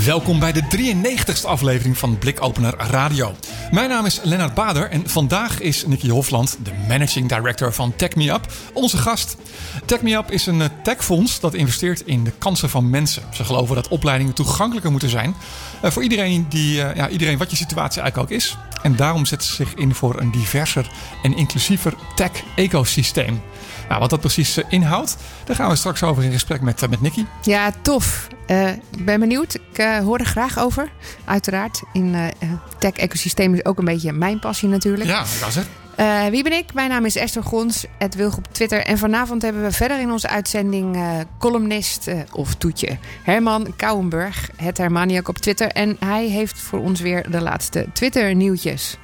Welkom bij de 93ste aflevering van Blikopener Radio. Mijn naam is Lennart Bader en vandaag is Nicky Hofland, de Managing Director van TechMeUp, onze gast. TechMeUp is een eh, techfonds dat investeert in de kansen van mensen. Ze geloven dat opleidingen toegankelijker moeten zijn uh, voor iedereen, die, uh, ja, iedereen wat je situatie eigenlijk ook is. En daarom zetten ze zich in voor een diverser en inclusiever tech-ecosysteem. Nou, wat dat precies inhoudt, daar gaan we straks over in gesprek met, met Nicky. Ja, tof. Uh, ik ben benieuwd. Ik uh, hoor er graag over. Uiteraard. In uh, tech-ecosysteem is ook een beetje mijn passie natuurlijk. Ja, dat is het. wie ben ik? Mijn naam is Esther Gons, het Wilg op Twitter. En vanavond hebben we verder in onze uitzending columnist of toetje Herman Kouwenburg, het Hermaniak op Twitter. En hij heeft voor ons weer de laatste Twitter-nieuwtjes.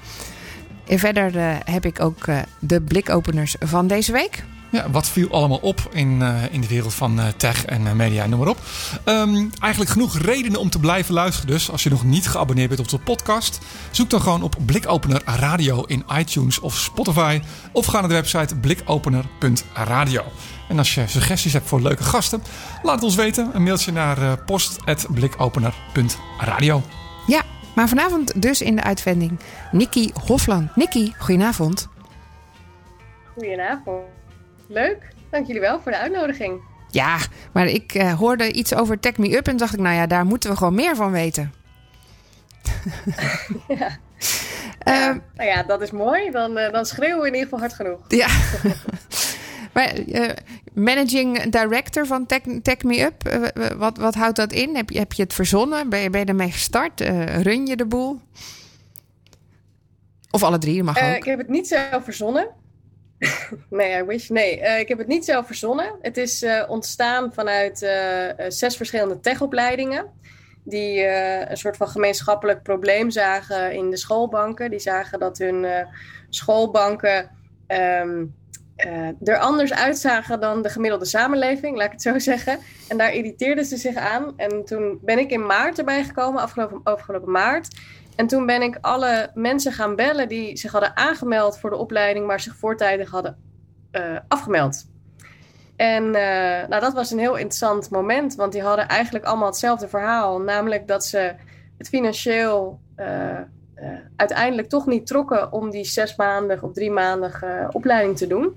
En verder heb ik ook de blikopeners van deze week. Ja, wat viel allemaal op in, uh, in de wereld van uh, tech en uh, media, noem maar op. Um, eigenlijk genoeg redenen om te blijven luisteren. Dus als je nog niet geabonneerd bent op de podcast, zoek dan gewoon op Blikopener Radio in iTunes of Spotify. Of ga naar de website blikopener.radio. En als je suggesties hebt voor leuke gasten, laat het ons weten. Een mailtje naar post.blikopener.radio. Ja, maar vanavond dus in de uitzending Nikki Hofland. Nikki, goedenavond. Goedenavond. Leuk, dank jullie wel voor de uitnodiging. Ja, maar ik uh, hoorde iets over Tech Me Up en dacht ik, nou ja, daar moeten we gewoon meer van weten. ja. Uh, nou ja, dat is mooi. Dan, uh, dan schreeuwen we in ieder geval hard genoeg. Ja. maar managing director van Tech, Tech Me Up, wat, wat houdt dat in? Heb je, heb je het verzonnen? Ben je, ben je ermee gestart? run je de boel? Of alle drie, mag ook. ik heb het niet zelf verzonnen. nee, I wish. Nee, uh, ik heb het niet zelf verzonnen. Het is uh, ontstaan vanuit uh, zes verschillende techopleidingen. Die een soort van gemeenschappelijk probleem zagen in de schoolbanken. Die zagen dat hun schoolbanken um, er anders uitzagen dan de gemiddelde samenleving, laat ik het zo zeggen. En daar irriteerden ze zich aan. En toen ben ik in maart erbij gekomen, afgelopen, afgelopen maart. En toen ben ik alle mensen gaan bellen die zich hadden aangemeld voor de opleiding, maar zich voortijdig hadden uh, afgemeld. En uh, nou, dat was een heel interessant moment, want die hadden eigenlijk allemaal hetzelfde verhaal. Namelijk dat ze het financieel uh, uiteindelijk toch niet trokken om die zes maanden of drie maanden opleiding te doen.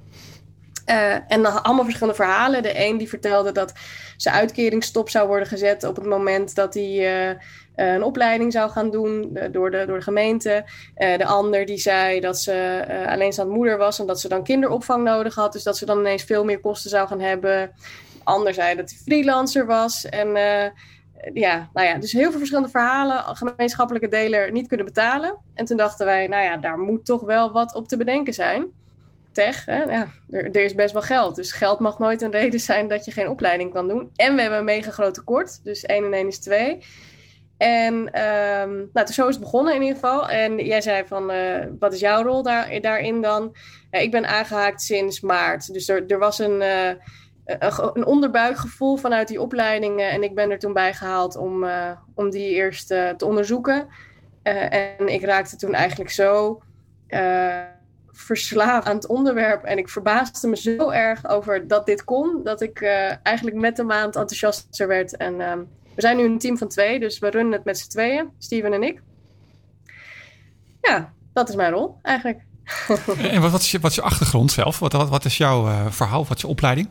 En dan allemaal verschillende verhalen. De een die vertelde dat zijn uitkering stop zou worden gezet op het moment dat hij uh, een opleiding zou gaan doen door, de, door de gemeente. De ander die zei dat ze alleenstaand moeder was en dat ze dan kinderopvang nodig had. Dus dat ze dan ineens veel meer kosten zou gaan hebben. De ander zei dat hij freelancer was. En ja, nou ja, dus heel veel verschillende verhalen, gemeenschappelijke deler niet kunnen betalen. En toen dachten wij, nou ja, daar moet toch wel wat op te bedenken zijn. Tech, hè? Ja, er, er, is best wel geld. Dus geld mag nooit een reden zijn dat je geen opleiding kan doen. En we hebben een mega groot tekort. Dus 1 en 1 is 2. En um, nou, zo is het begonnen in ieder geval. En jij zei van, uh, wat is jouw rol daar, daarin dan? Ik ben aangehaakt sinds maart. Dus er, er was een, uh, een onderbuikgevoel vanuit die opleidingen. En ik ben er toen bij gehaald om, uh, om die eerst te onderzoeken. en ik raakte toen eigenlijk zo verslaafd aan het onderwerp. En ik verbaasde me zo erg over dat dit kon. Dat ik eigenlijk met de maand enthousiaster werd. En... Um, we zijn nu een team van twee, dus we runnen het met z'n tweeën, Steven en ik. Ja, dat is mijn rol eigenlijk. en wat, wat, is je, wat is je achtergrond zelf? Wat, wat, wat is jouw uh, verhaal? Wat is je opleiding?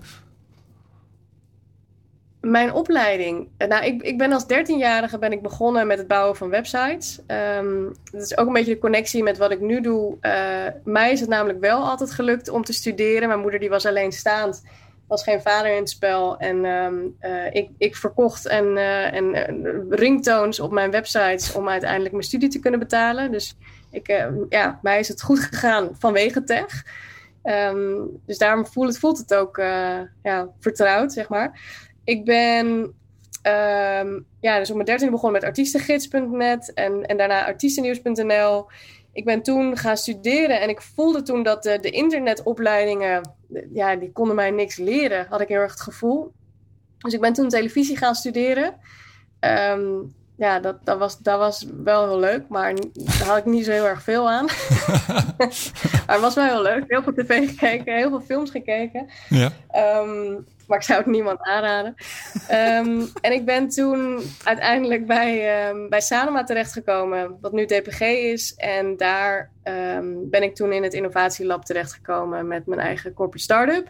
Mijn opleiding. Nou, ik, ik ben als dertienjarige ben ik begonnen met het bouwen van websites. Um, dat is ook een beetje de connectie met wat ik nu doe. Uh, mij is het namelijk wel altijd gelukt om te studeren. Mijn moeder die was alleenstaand was geen vader in het spel. En um, uh, ik, ik verkocht en, uh, en ringtones op mijn websites om uiteindelijk mijn studie te kunnen betalen. Dus ik, ja, mij is het goed gegaan vanwege tech. Um, dus daarom voelt het, voelt het ook ja, vertrouwd, zeg maar. Ik ben ehm, ja, dus op mijn dertiende begonnen met artiestengids.net en, en daarna artiestennieuws.nl. Ik ben toen gaan studeren en ik voelde toen dat de, de internetopleidingen, ja, die konden mij niks leren, had ik heel erg het gevoel. Dus ik ben toen televisie gaan studeren. Ehm, ja, dat, dat, was, dat was wel heel leuk, maar daar had ik niet zo heel erg veel aan. maar het was wel heel leuk. Heel veel tv gekeken, heel veel films gekeken. Ja. Ehm, maar ik zou het niemand aanraden. Ehm, en ik ben toen uiteindelijk bij, um, bij Sanoma terechtgekomen, wat nu DPG is. En daar ben ik toen in het innovatielab terechtgekomen met mijn eigen corporate startup.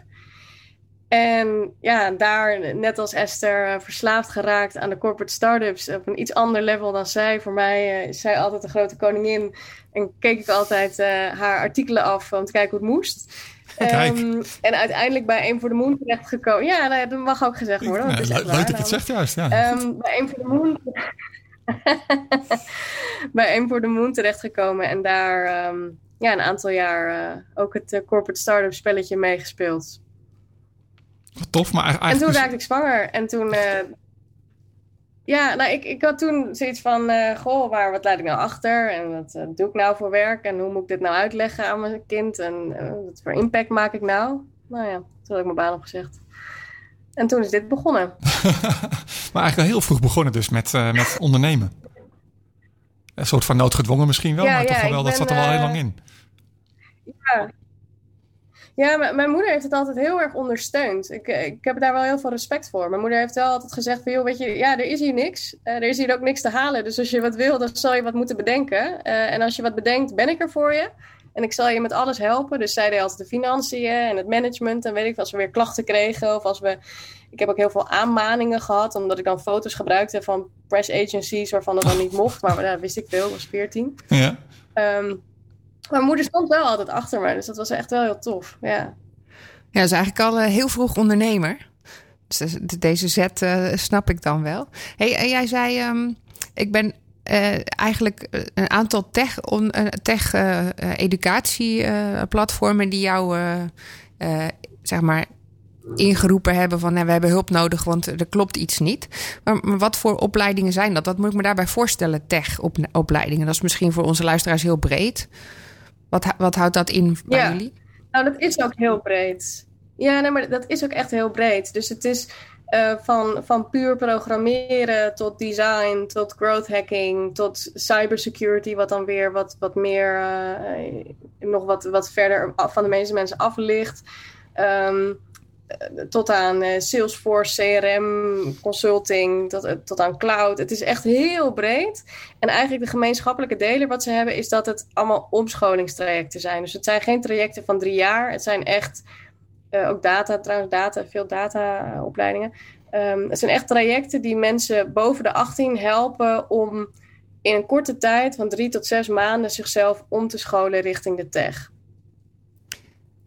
En ja, daar, net als Esther, uh, verslaafd geraakt aan de corporate startups op een iets ander level dan zij. Voor mij uh, is zij altijd de grote koningin. En keek ik altijd uh, haar artikelen af om te kijken hoe het moest. Um, en uiteindelijk bij Eén voor de Moon terechtgekomen. Ja, nou, dat mag ook gezegd worden. Ja, dat je het zegt juist. Ja. Um, bij Eén voor de Moon. bij Eén voor de Moon terechtgekomen. En daar um, ja, een aantal jaar ook het corporate startup spelletje meegespeeld. Tof, maar eigenlijk... En toen raakte ik zwanger. En toen... Uh, ja, nou, ik, ik had toen zoiets van... Uh, goh, waar, wat laat ik nou achter? En wat uh, doe ik nou voor werk? En hoe moet ik dit nou uitleggen aan mijn kind? En wat voor impact maak ik nou? Nou ja, toen had ik mijn baan opgezegd. En toen is dit begonnen. maar eigenlijk al heel vroeg begonnen dus met, met ondernemen. Een soort van noodgedwongen misschien wel, ja, maar ja, toch wel, dat ben, zat er wel heel lang in. Ja, ja, mijn moeder heeft het altijd heel erg ondersteund. Ik, ik heb daar wel heel veel respect voor. Mijn moeder heeft wel altijd gezegd van, joh, weet je, ja, er is hier niks. Uh, er is hier ook niks te halen. Dus als je wat wil, dan zal je wat moeten bedenken. Uh, en als je wat bedenkt, ben ik er voor je. En ik zal je met alles helpen. Dus zij deed altijd de financiën en het management. En weet ik, als we weer klachten kregen of als we... Ik heb ook heel veel aanmaningen gehad, omdat ik dan foto's gebruikte van press agencies waarvan dat dan niet mocht. Maar dat wist ik veel, ik was 14. Ja. Um, mijn moeder stond wel altijd achter me, dus dat was echt wel heel tof. Ja, ja is eigenlijk al uh, heel vroeg ondernemer. Dus deze zet uh, snap ik dan wel. Hey, jij zei, um, ik ben uh, eigenlijk een aantal tech, on, tech die jou, zeg maar, ingeroepen hebben van nou, we hebben hulp nodig, want er klopt iets niet. Maar, maar, wat voor opleidingen zijn dat? Dat moet ik me daarbij voorstellen, tech-opleidingen. Dat is misschien voor onze luisteraars heel breed. Wat, wat houdt dat in bij ja. jullie? Nou, dat is ook heel breed. Ja, nee, maar dat is ook echt heel breed. Dus het is uh, van, van puur programmeren tot design, tot growth hacking, tot cybersecurity, wat dan weer wat, wat meer, uh, nog wat, wat verder van de meeste mensen af ligt. Um, tot aan uh, Salesforce, CRM, consulting, tot, tot aan cloud. Het is echt heel breed. En eigenlijk de gemeenschappelijke deler wat ze hebben, is dat het allemaal omscholingstrajecten zijn. Dus het zijn geen trajecten van drie jaar. Het zijn echt, uh, ook data, trouwens data, veel data-opleidingen. Um, het zijn echt trajecten die mensen boven de 18 helpen om in een korte tijd, van drie tot zes maanden, zichzelf om te scholen richting de tech.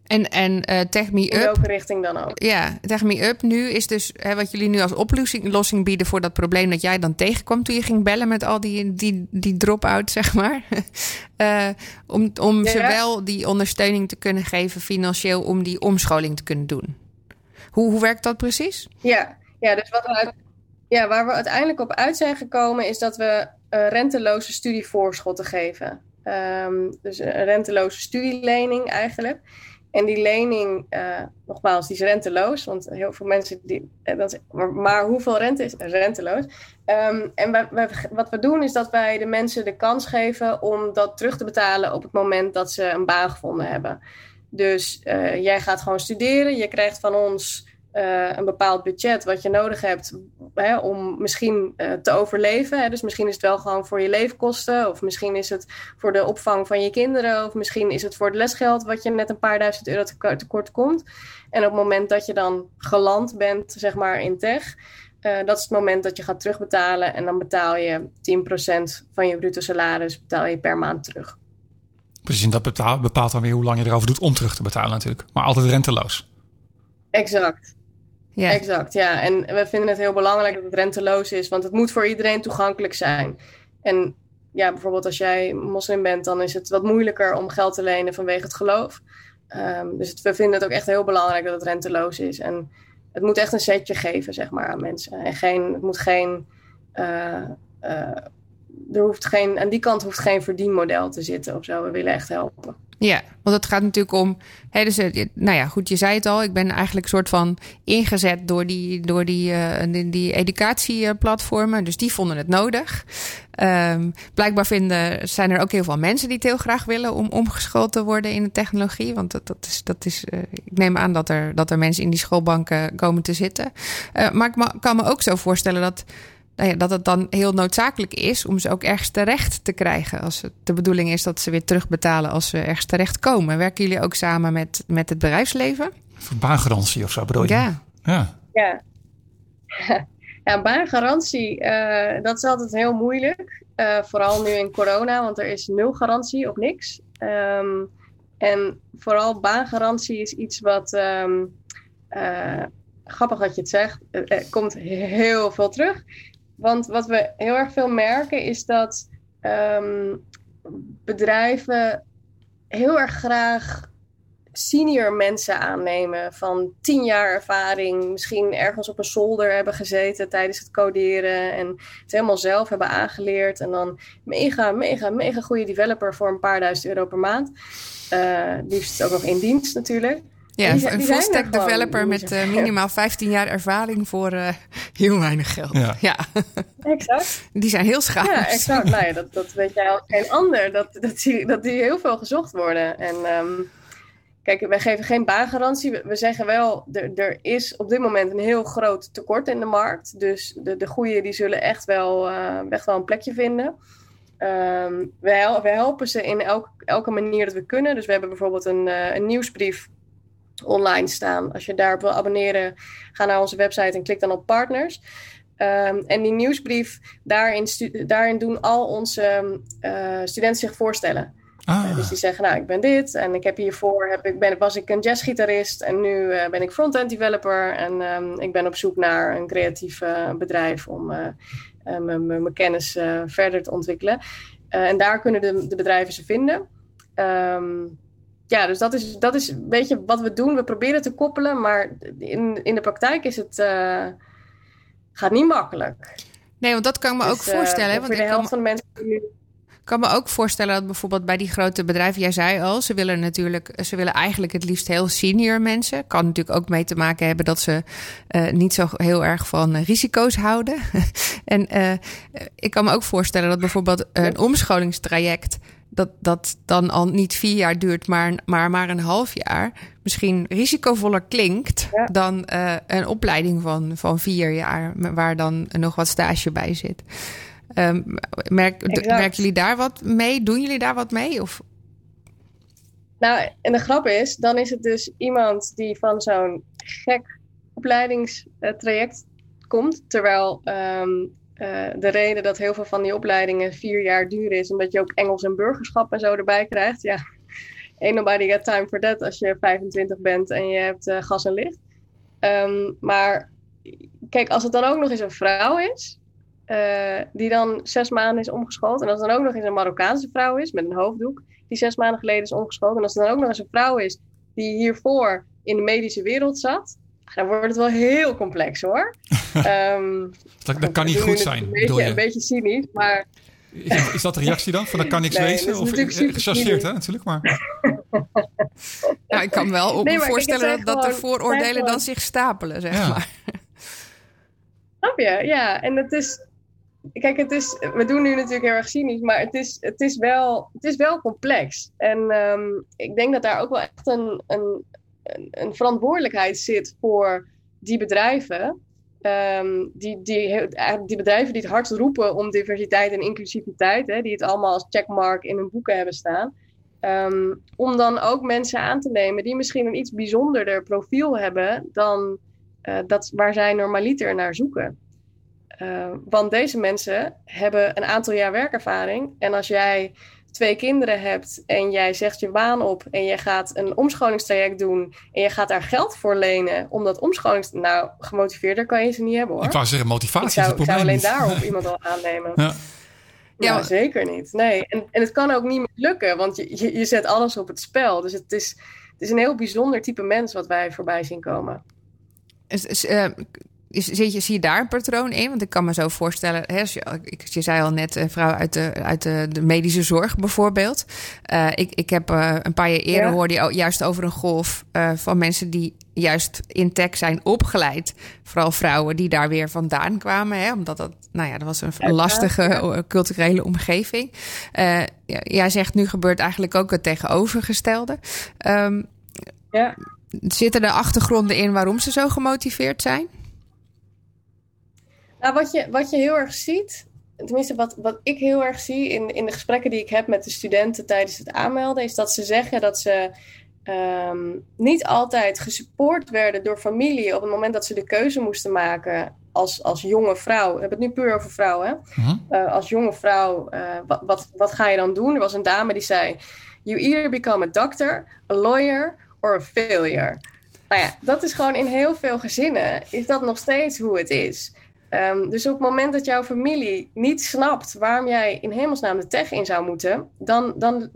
En, en uh, Tech Me Up. In welke richting dan ook. Ja, Tech Me Up nu is dus hè, wat jullie nu als oplossing bieden voor dat probleem dat jij dan tegenkwam toen je ging bellen met al die, die, die drop-out, zeg maar. uh, om om ja. zowel die ondersteuning te kunnen geven financieel om die omscholing te kunnen doen. Hoe, hoe werkt dat precies? Ja, ja dus wat we ja, waar we uiteindelijk op uit zijn gekomen is dat we uh, renteloze studievoorschot geven. Um, dus een renteloze studielening eigenlijk. En die lening, uh, nogmaals, die is renteloos. Want heel veel mensen die. Uh, dat, maar, hoeveel rente is renteloos? Um, en wat we doen is dat wij de mensen de kans geven om dat terug te betalen op het moment dat ze een baan gevonden hebben. Dus jij gaat gewoon studeren. Je krijgt van ons uh, een bepaald budget wat je nodig hebt hè, om misschien uh, te overleven. Hè. Dus misschien is het wel gewoon voor je leefkosten, of misschien is het voor de opvang van je kinderen, of misschien is het voor het lesgeld wat je net een paar duizend euro te tekort komt. En op het moment dat je dan geland bent, zeg maar in tech, uh, dat is het moment dat je gaat terugbetalen en dan betaal je 10% van je bruto salaris betaal je per maand terug. Precies, en dat bepaalt, bepaalt dan weer hoe lang je erover doet om terug te betalen natuurlijk. Maar altijd renteloos. Exact. Ja. Exact, ja. En we vinden het heel belangrijk dat het renteloos is, want het moet voor iedereen toegankelijk zijn. En ja, bijvoorbeeld als jij moslim bent, dan is het wat moeilijker om geld te lenen vanwege het geloof. Um, dus het, we vinden het ook echt heel belangrijk dat het renteloos is. En het moet echt een setje geven, zeg maar, aan mensen. En geen, het moet geen. eh, eh, er hoeft geen, aan die kant hoeft geen verdienmodel te zitten of zo. We willen echt helpen. Ja, want het gaat natuurlijk om. Hè, dus, eh, nou ja, goed, je zei het al. Ik ben eigenlijk soort van ingezet door die, door die, eh, die, die educatieplatformen. Dus die vonden het nodig. Ehm, blijkbaar vinden, zijn er ook heel veel mensen die het heel graag willen om omgeschoold te worden in de technologie. Want dat, dat is, dat is eh, ik neem aan dat er, dat er mensen in die schoolbanken komen te zitten. Maar ik kan me ook zo voorstellen dat nou ja, dat het dan heel noodzakelijk is om ze ook ergens terecht te krijgen. Als het de bedoeling is dat ze weer terugbetalen als ze ergens terecht komen. Werken jullie ook samen met, met het bedrijfsleven? Voor baangarantie of zo bedoel je? Ja. Ja. Ja. Ja, baangarantie, eh, dat is altijd heel moeilijk. Eh, vooral nu in corona, want er is nul garantie op niks. Ehm, en vooral baangarantie is iets wat, ehm, eh, grappig dat je het zegt, er, er komt heel veel terug. Want wat we heel erg veel merken is dat ehm, bedrijven heel erg graag senior mensen aannemen van tien jaar ervaring, misschien ergens op een zolder hebben gezeten tijdens het coderen en het helemaal zelf hebben aangeleerd en dan mega, mega, mega goede developer voor een paar duizend euro per maand. Uh, liefst ook nog in dienst natuurlijk. Ja, Die een er gewoon, developer met eh, minimaal 15 jaar ervaring voor eh, heel weinig geld. Ja. Ja. Exact. die zijn heel schaars. Ja, exact. Nou ja, dat, dat weet jij als geen ander. Dat, dat, die, dat die heel veel gezocht worden. En ehm, kijk, wij geven geen baangarantie. We, we zeggen wel, er, er is op dit moment een heel groot tekort in de markt. Dus de, de goeie die zullen echt wel, eh, echt wel een plekje vinden. Ehm, we, hel- we helpen ze in elk, elke manier dat we kunnen. Dus we hebben bijvoorbeeld een, eh, een nieuwsbrief online staan. Als je daarop wil abonneren, ga naar onze website en klik dan op partners. Ehm, en die nieuwsbrief, daarin, daarin doen al onze eh, studenten zich voorstellen. Ah, Eh, dus die zeggen, nou, ik ben dit en ik heb hiervoor, heb ik, ben, was ik een jazzgitarist en nu eh, ben ik front-end developer en ehm, ik ben op zoek naar een creatief bedrijf om mijn- kennis verder te ontwikkelen. En daar kunnen de, de bedrijven ze vinden. Ehm, ja, dus dat is, dat is een beetje wat we doen. We proberen te koppelen, maar in, in de praktijk is het, eh, gaat niet makkelijk. Nee, want dat kan ik me ook Dus, eh, voorstellen. ongeveer Want de ik kan, helft van de mensen die Ik kan me ook voorstellen dat bijvoorbeeld bij die grote bedrijven, jij zei al, ze willen natuurlijk, ze willen eigenlijk het liefst heel senior mensen. Kan natuurlijk ook mee te maken hebben dat ze eh, niet zo heel erg van risico's houden. en ik kan me ook voorstellen dat bijvoorbeeld een omscholingstraject, dat, dat dan al niet vier jaar duurt, maar, maar maar een half jaar, misschien risicovoller klinkt Ja. dan eh, een opleiding van, van vier jaar, waar dan nog wat stage bij zit. Ehm, merk, merken jullie daar wat mee? Doen jullie daar wat mee? Of? Nou, en de grap is, dan is het dus iemand die van zo'n gek opleidingstraject komt. Terwijl ehm, eh, de reden dat heel veel van die opleidingen vier jaar duren is omdat je ook Engels en burgerschap en zo erbij krijgt. Ja, ain't nobody got time for that als je 25 bent en je hebt eh, gas en licht. Ehm, maar kijk, als het dan ook nog eens een vrouw is, eh, die dan zes maanden is omgeschoold. En als het dan ook nog eens een Marokkaanse vrouw is met een hoofddoek, die zes maanden geleden is omgeschoold. En als het dan ook nog eens een vrouw is die hiervoor in de medische wereld zat, dan wordt het wel heel complex hoor. Ehm, dat, dat kan niet goed zijn, Een beetje, je? een beetje cynisch, maar Is, is dat de reactie dan? Van dat kan niks Nee, wezen? Of eh, gechargeerd, cynisch. hè, natuurlijk. Maar Nou, ik kan wel op Nee, voorstellen dat, dat er gewoon- vooroordelen dan zich stapelen, zeg Ja. maar. Snap je? Ja, en het is. Kijk, het is, we doen nu natuurlijk heel erg cynisch, maar het is, het is, wel, het is wel complex. En ehm, ik denk dat daar ook wel echt een, een, een, verantwoordelijkheid zit voor die bedrijven. Ehm, die, die, eigenlijk die bedrijven die het hardst roepen om diversiteit en inclusiviteit, hè, die het allemaal als checkmark in hun boeken hebben staan. Ehm, om dan ook mensen aan te nemen die misschien een iets bijzonderder profiel hebben dan eh, dat waar zij normaliter naar zoeken. Eh, want deze mensen hebben een aantal jaar werkervaring. En als jij twee kinderen hebt en jij zegt je baan op en je gaat een omscholingstraject doen en je gaat daar geld voor lenen om dat omscholings... Nou, gemotiveerder kan je ze niet hebben hoor. ik wou zeggen, motivatie Ik zou, is ik het zou probleem alleen niet. daarop iemand al aannemen. Ja. Ja, zeker niet. Nee. En, en het kan ook niet lukken, want je, je, je zet alles op het spel. Dus het is, het is een heel bijzonder type mens wat wij voorbij zien komen. is, je, zie je daar een patroon in? Want ik kan me zo voorstellen, hè, je, ik, je zei al net, een vrouw uit de, uit de, de medische zorg bijvoorbeeld. Uh, ik, ik heb uh, een paar jaar eerder ja. hoorde je juist over een golf uh, van mensen die juist in tech zijn opgeleid. Vooral vrouwen die daar weer vandaan kwamen. Hè, omdat dat, nou ja, dat was een, lastige ja. culturele omgeving. jij zegt nu gebeurt eigenlijk ook het tegenovergestelde. Um, ja. Zitten er achtergronden in waarom ze zo gemotiveerd zijn? Nou, wat je, wat je heel erg ziet, tenminste wat, wat ik heel erg zie in, in de gesprekken die ik heb met de studenten tijdens het aanmelden, is dat ze zeggen dat ze um, niet altijd gesupport werden door familie op het moment dat ze de keuze moesten maken als, als jonge vrouw. We hebben het nu puur over vrouwen. Hè? Uh-huh. Uh, als jonge vrouw, uh, wat, wat, wat ga je dan doen? Er was een dame die zei: You either become a doctor, a lawyer or a failure. Nou ja, dat is gewoon in heel veel gezinnen, is dat nog steeds hoe het is. Um, dus op het moment dat jouw familie niet snapt waarom jij in hemelsnaam de tech in zou moeten, dan, dan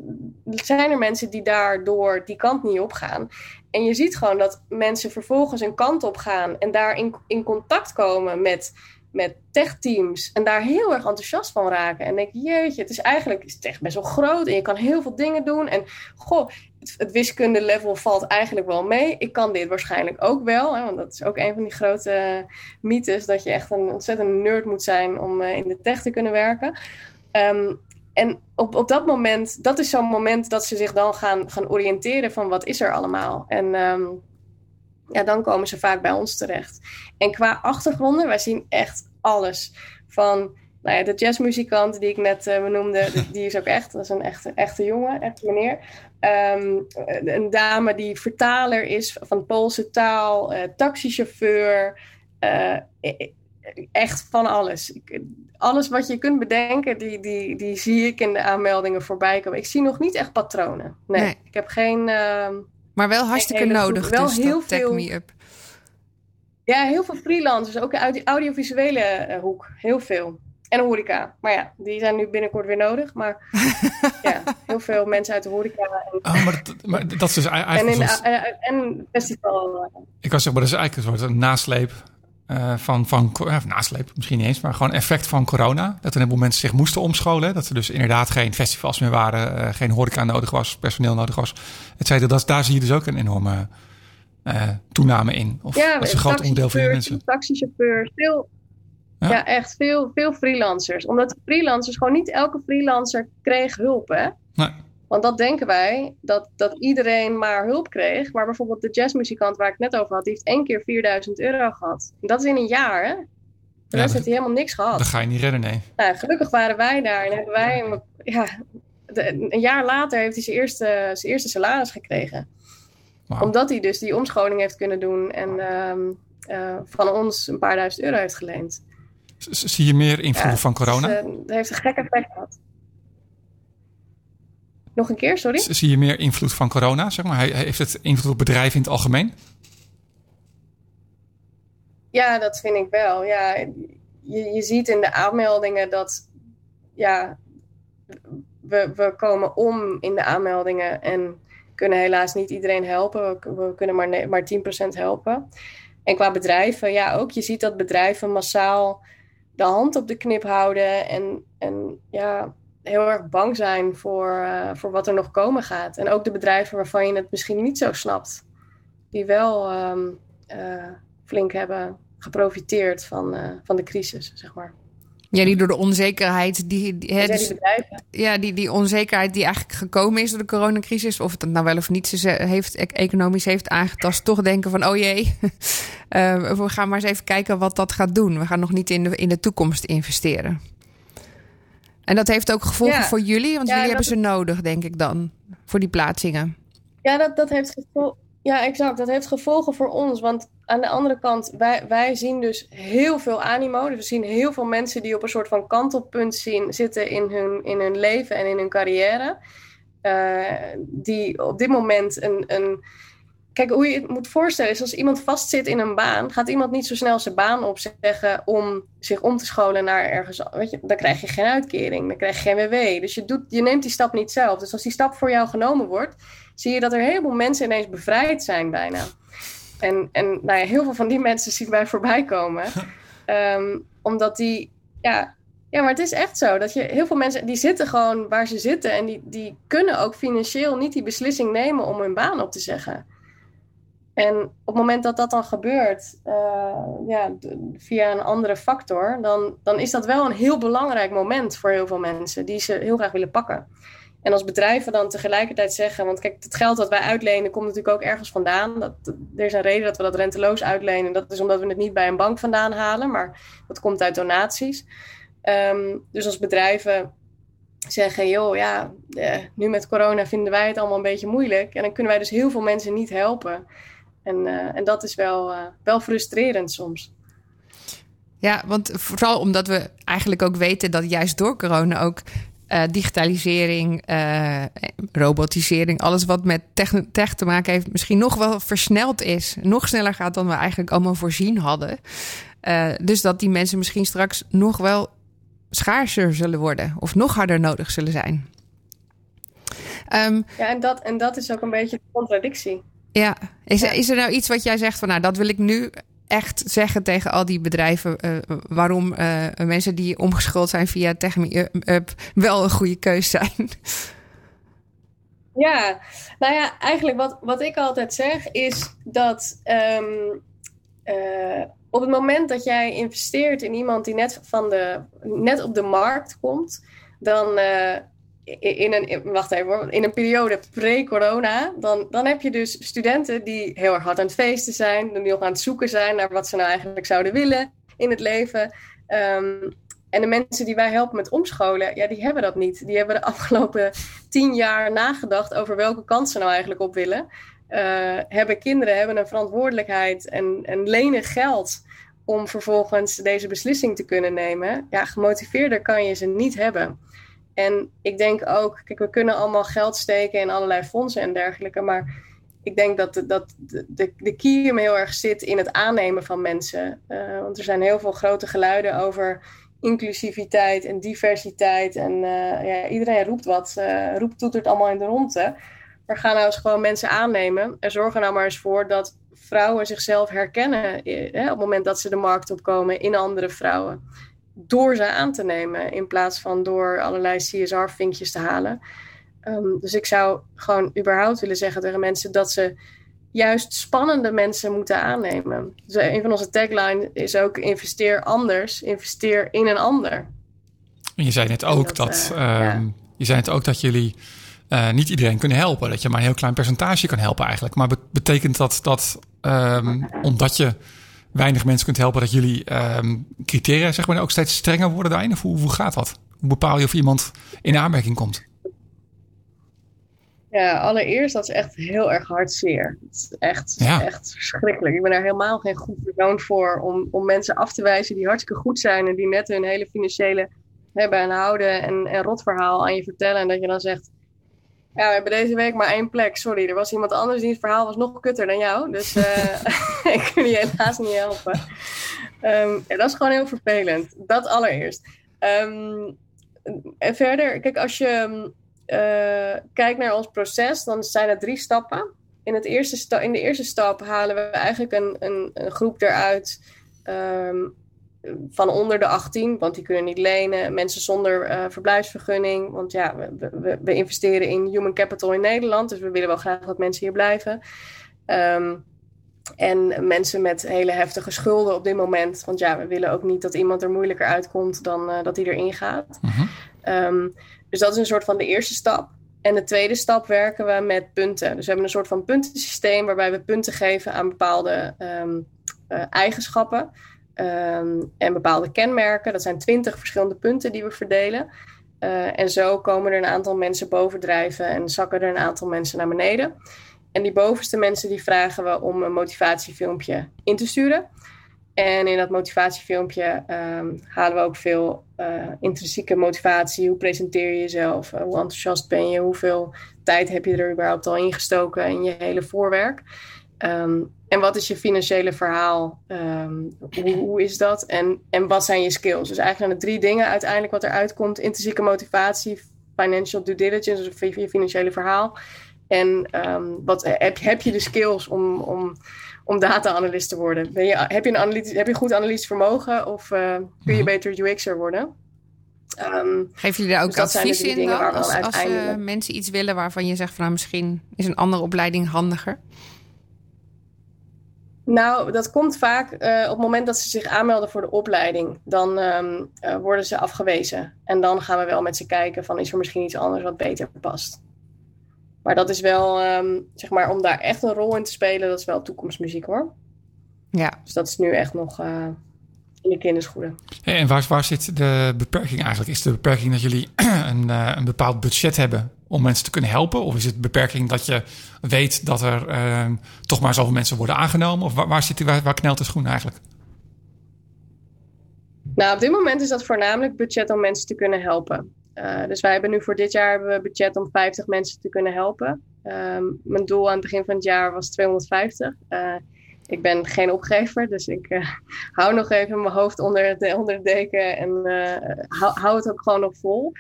zijn er mensen die daardoor die kant niet op gaan. En je ziet gewoon dat mensen vervolgens een kant op gaan en daar in, in contact komen met, met techteams en daar heel erg enthousiast van raken. En denk, jeetje, het is eigenlijk is het echt best wel groot en je kan heel veel dingen doen. En goh, het, het wiskunde level valt eigenlijk wel mee. Ik kan dit waarschijnlijk ook wel, hè, want dat is ook een van die grote mythes, dat je echt een ontzettende nerd moet zijn om uh, in de tech te kunnen werken. Um, en op, op dat moment, dat is zo'n moment dat ze zich dan gaan, gaan oriënteren van wat is er allemaal. En um, ja, dan komen ze vaak bij ons terecht. En qua achtergronden, wij zien echt alles. Van nou ja, de jazzmuzikant die ik net uh, benoemde, die is ook echt, dat is een echte, echte jongen, echte meneer. Um, een dame die vertaler is van Poolse taal, uh, taxichauffeur, uh, echt van alles. Ik, alles wat je kunt bedenken, die, die, die zie ik in de aanmeldingen voorbij komen. Ik zie nog niet echt patronen. Nee, nee. ik heb geen. Maar wel hartstikke nodig. Wel dus heel veel. Me up. Ja, heel veel freelancers, ook uit die audiovisuele uh, hoek. Heel veel. En horeca. Maar ja, die zijn nu binnenkort weer nodig. Maar ja, heel veel mensen uit de horeca. En, oh, maar, dat, maar dat is dus eigenlijk... En, in, soort... en festival. Ik was zeg maar, dat is eigenlijk een soort nasleep uh, van, van uh, nasleep, misschien niet eens, maar gewoon effect van corona. Dat een heleboel mensen zich moesten omscholen. Dat er dus inderdaad geen festivals meer waren, uh, geen horeca nodig was, personeel nodig was. Et cetera. Dat, daar zie je dus ook een enorme toename in. Of ja, dat is een groot onderdeel van de mensen. Taxichauffeur, veel, ja. ja. echt veel, veel freelancers. Omdat freelancers, gewoon niet elke freelancer kreeg hulp, hè? Nee. Want dat denken wij, dat, dat iedereen maar hulp kreeg. Maar bijvoorbeeld de jazzmuzikant waar ik het net over had, die heeft één keer 4000 euro gehad. Dat is in een jaar, hè? De rest ja, heeft hij helemaal niks gehad. Dat ga je niet redden, nee. Nou, gelukkig waren wij daar en hebben wij... Ja, de, een jaar later heeft hij zijn eerste, zijn eerste salaris gekregen. Wow. Omdat hij dus die omscholing heeft kunnen doen en um, uh, van ons een paar duizend euro heeft geleend. Zie je meer invloed ja, van corona? Dus, uh, dat heeft een gek effect gehad. Nog een keer, sorry? Zie je meer invloed van corona, zeg maar? Heeft het invloed op bedrijven in het algemeen? Ja, dat vind ik wel. Ja, je, je ziet in de aanmeldingen dat ja, we, we komen om in de aanmeldingen en kunnen helaas niet iedereen helpen. We, we kunnen maar, maar 10% helpen. En qua bedrijven, ja, ook. Je ziet dat bedrijven massaal de hand op de knip houden en, en ja, heel erg bang zijn voor, uh, voor wat er nog komen gaat. En ook de bedrijven waarvan je het misschien niet zo snapt, die wel um, uh, flink hebben geprofiteerd van, uh, van de crisis, zeg maar. Ja, die door de onzekerheid, die, die, hè, dus, ja, die, die onzekerheid die eigenlijk gekomen is door de coronacrisis, of het nou wel of niet ze heeft, economisch heeft aangetast, toch denken van, oh jee, we gaan maar eens even kijken wat dat gaat doen. We gaan nog niet in de, in de toekomst investeren. En dat heeft ook gevolgen ja. voor jullie, want ja, jullie hebben ze nodig, denk ik dan, voor die plaatsingen. Ja, dat, dat heeft gevolgen. Ja, exact. Dat heeft gevolgen voor ons. Want aan de andere kant, wij, wij zien dus heel veel animo. Dus we zien heel veel mensen die op een soort van kantelpunt zien, zitten in hun, in hun leven en in hun carrière. Uh, die op dit moment een, een Kijk, hoe je het moet voorstellen is als iemand vastzit in een baan, gaat iemand niet zo snel zijn baan opzeggen om zich om te scholen naar ergens. Weet je, dan krijg je geen uitkering, dan krijg je geen WW. Dus je, doet, je neemt die stap niet zelf. Dus als die stap voor jou genomen wordt, zie je dat er een heleboel mensen ineens bevrijd zijn bijna. En, en nou ja, heel veel van die mensen zien wij voorbij komen. Ehm, omdat die, ja, ja, maar het is echt zo dat je heel veel mensen die zitten gewoon waar ze zitten en die, die kunnen ook financieel niet die beslissing nemen om hun baan op te zeggen. En op het moment dat dat dan gebeurt, uh, ja, via een andere factor, dan, dan is dat wel een heel belangrijk moment voor heel veel mensen die ze heel graag willen pakken. En als bedrijven dan tegelijkertijd zeggen, want kijk, het geld dat wij uitlenen komt natuurlijk ook ergens vandaan. Dat, er is een reden dat we dat renteloos uitlenen. Dat is omdat we het niet bij een bank vandaan halen, maar dat komt uit donaties. Um, dus als bedrijven zeggen, joh, ja, eh, nu met corona vinden wij het allemaal een beetje moeilijk. En dan kunnen wij dus heel veel mensen niet helpen. En, uh, en dat is wel, uh, wel frustrerend soms. Ja, want vooral omdat we eigenlijk ook weten dat juist door corona ook uh, digitalisering, uh, robotisering, alles wat met tech, tech, te maken heeft, misschien nog wel versneld is. Nog sneller gaat dan we eigenlijk allemaal voorzien hadden. Uh, dus dat die mensen misschien straks nog wel schaarser zullen worden of nog harder nodig zullen zijn. Um, ja, en dat, en dat is ook een beetje de contradictie. Ja, is, ja. is er nou iets wat jij zegt van nou, dat wil ik nu echt zeggen tegen al die bedrijven uh, waarom uh, mensen die omgeschoold zijn via Techme Up wel een goede keus zijn? Ja, nou ja, eigenlijk wat, wat ik altijd zeg is dat um, uh, op het moment dat jij investeert in iemand die net, van de, net op de markt komt, dan in een, wacht even in een periode pre-corona, dan, dan heb je dus studenten die heel erg hard aan het feesten zijn, die nog aan het zoeken zijn naar wat ze nou eigenlijk zouden willen in het leven. Um, en de mensen die wij helpen met omscholen, ja, die hebben dat niet. Die hebben de afgelopen tien jaar nagedacht over welke kant ze nou eigenlijk op willen. Uh, hebben kinderen, hebben een verantwoordelijkheid en, en lenen geld om vervolgens deze beslissing te kunnen nemen. Ja, gemotiveerder kan je ze niet hebben. En ik denk ook, kijk, we kunnen allemaal geld steken in allerlei fondsen en dergelijke, maar ik denk dat de, dat de, de, de kiem heel erg zit in het aannemen van mensen. Uh, want er zijn heel veel grote geluiden over inclusiviteit en diversiteit. En uh, ja, iedereen roept wat, uh, roept toetert allemaal in de ronde. Maar ga nou eens gewoon mensen aannemen en zorg er nou maar eens voor dat vrouwen zichzelf herkennen op het moment dat ze de markt opkomen in andere vrouwen door ze aan te nemen in plaats van door allerlei CSR-vinkjes te halen. Um, dus ik zou gewoon überhaupt willen zeggen tegen mensen dat ze juist spannende mensen moeten aannemen. Dus een van onze tagline is ook investeer anders, investeer in een ander. En je zei net ook dat, dat uh, ja. um, je zei net ook dat jullie uh, niet iedereen kunnen helpen, dat je maar een heel klein percentage kan helpen eigenlijk. Maar betekent dat dat um, omdat je weinig mensen kunt helpen, dat jullie um, criteria zeg maar, ook steeds strenger worden daarin? Of hoe, hoe gaat dat? Hoe bepaal je of iemand in aanmerking komt? Ja, allereerst, dat is echt heel erg hartzeer. Het is echt, ja. echt verschrikkelijk. Ik ben daar helemaal geen goed persoon voor om, om mensen af te wijzen die hartstikke goed zijn en die net hun hele financiële hebben en houden en, en rotverhaal aan je vertellen. En dat je dan zegt, ja, we hebben deze week maar één plek. Sorry, er was iemand anders die het verhaal was nog kutter dan jou. Dus uh, ik kan je helaas niet helpen. Um, ja, dat is gewoon heel vervelend. Dat allereerst. Um, en verder, kijk, als je uh, kijkt naar ons proces, dan zijn er drie stappen. In, het eerste sta in de eerste stap halen we eigenlijk een, een, een groep eruit um, van onder de 18, want die kunnen niet lenen. Mensen zonder uh, verblijfsvergunning, want ja, we, we, we, investeren in human capital in Nederland, dus we willen wel graag dat mensen hier blijven. Um, en mensen met hele heftige schulden op dit moment, want ja, we willen ook niet dat iemand er moeilijker uitkomt dan uh, dat hij erin gaat. -huh. um, dus dat is een soort van de eerste stap. En de tweede stap werken we met punten. Dus we hebben een soort van puntensysteem waarbij we punten geven aan bepaalde um, uh, eigenschappen. Um, en bepaalde kenmerken. Dat zijn twintig verschillende punten die we verdelen. Uh, en zo komen er een aantal mensen bovendrijven en zakken er een aantal mensen naar beneden. En die bovenste mensen die vragen we om een motivatiefilmpje in te sturen. En in dat motivatiefilmpje um, halen we ook veel uh, intrinsieke motivatie. Hoe presenteer je jezelf? Uh, hoe enthousiast ben je? Hoeveel tijd heb je er überhaupt al ingestoken in je hele voorwerk? Um, en wat is je financiële verhaal? Um, hoe, hoe, is dat? En, en wat zijn je skills? Dus eigenlijk zijn er drie dingen uiteindelijk wat eruit komt. Intrinsieke motivatie, financial due diligence, dus je financiële verhaal. En um, wat, heb, heb je de skills om, om, om data-analyst te worden. Ben je, heb, je een analytisch, heb je goed analytisch vermogen of uh, kun je mhm. beter UX'er worden? Um, Geef jullie daar ook dus advies in dan? Als, als uh, mensen iets willen waarvan je zegt van nou, misschien is een andere opleiding handiger? Nou, dat komt vaak uh, op het moment dat ze zich aanmelden voor de opleiding. Dan um, uh, worden ze afgewezen. En dan gaan we wel met ze kijken van is er misschien iets anders wat beter past. Maar dat is wel, um, zeg maar, om daar echt een rol in te spelen, dat is wel toekomstmuziek hoor. Ja. Dus dat is nu echt nog uh, in de kinderschoenen. en waar, waar zit de beperking eigenlijk? Is de beperking dat jullie een, een bepaald budget hebben om mensen te kunnen helpen? Of is het beperking dat je weet dat er uh, toch maar zoveel mensen worden aangenomen? Of waar, zit, waar, waar knelt de schoen eigenlijk? Nou, op dit moment is dat voornamelijk budget om mensen te kunnen helpen. Uh, dus wij hebben nu voor dit jaar we budget om 50 mensen te kunnen helpen. Um, mijn doel aan het begin van het jaar was 250. Uh, eh, ik ben geen opgever, dus ik uh, hou nog even mijn hoofd onder de, onder de deken en hou, hou, het ook gewoon nog vol.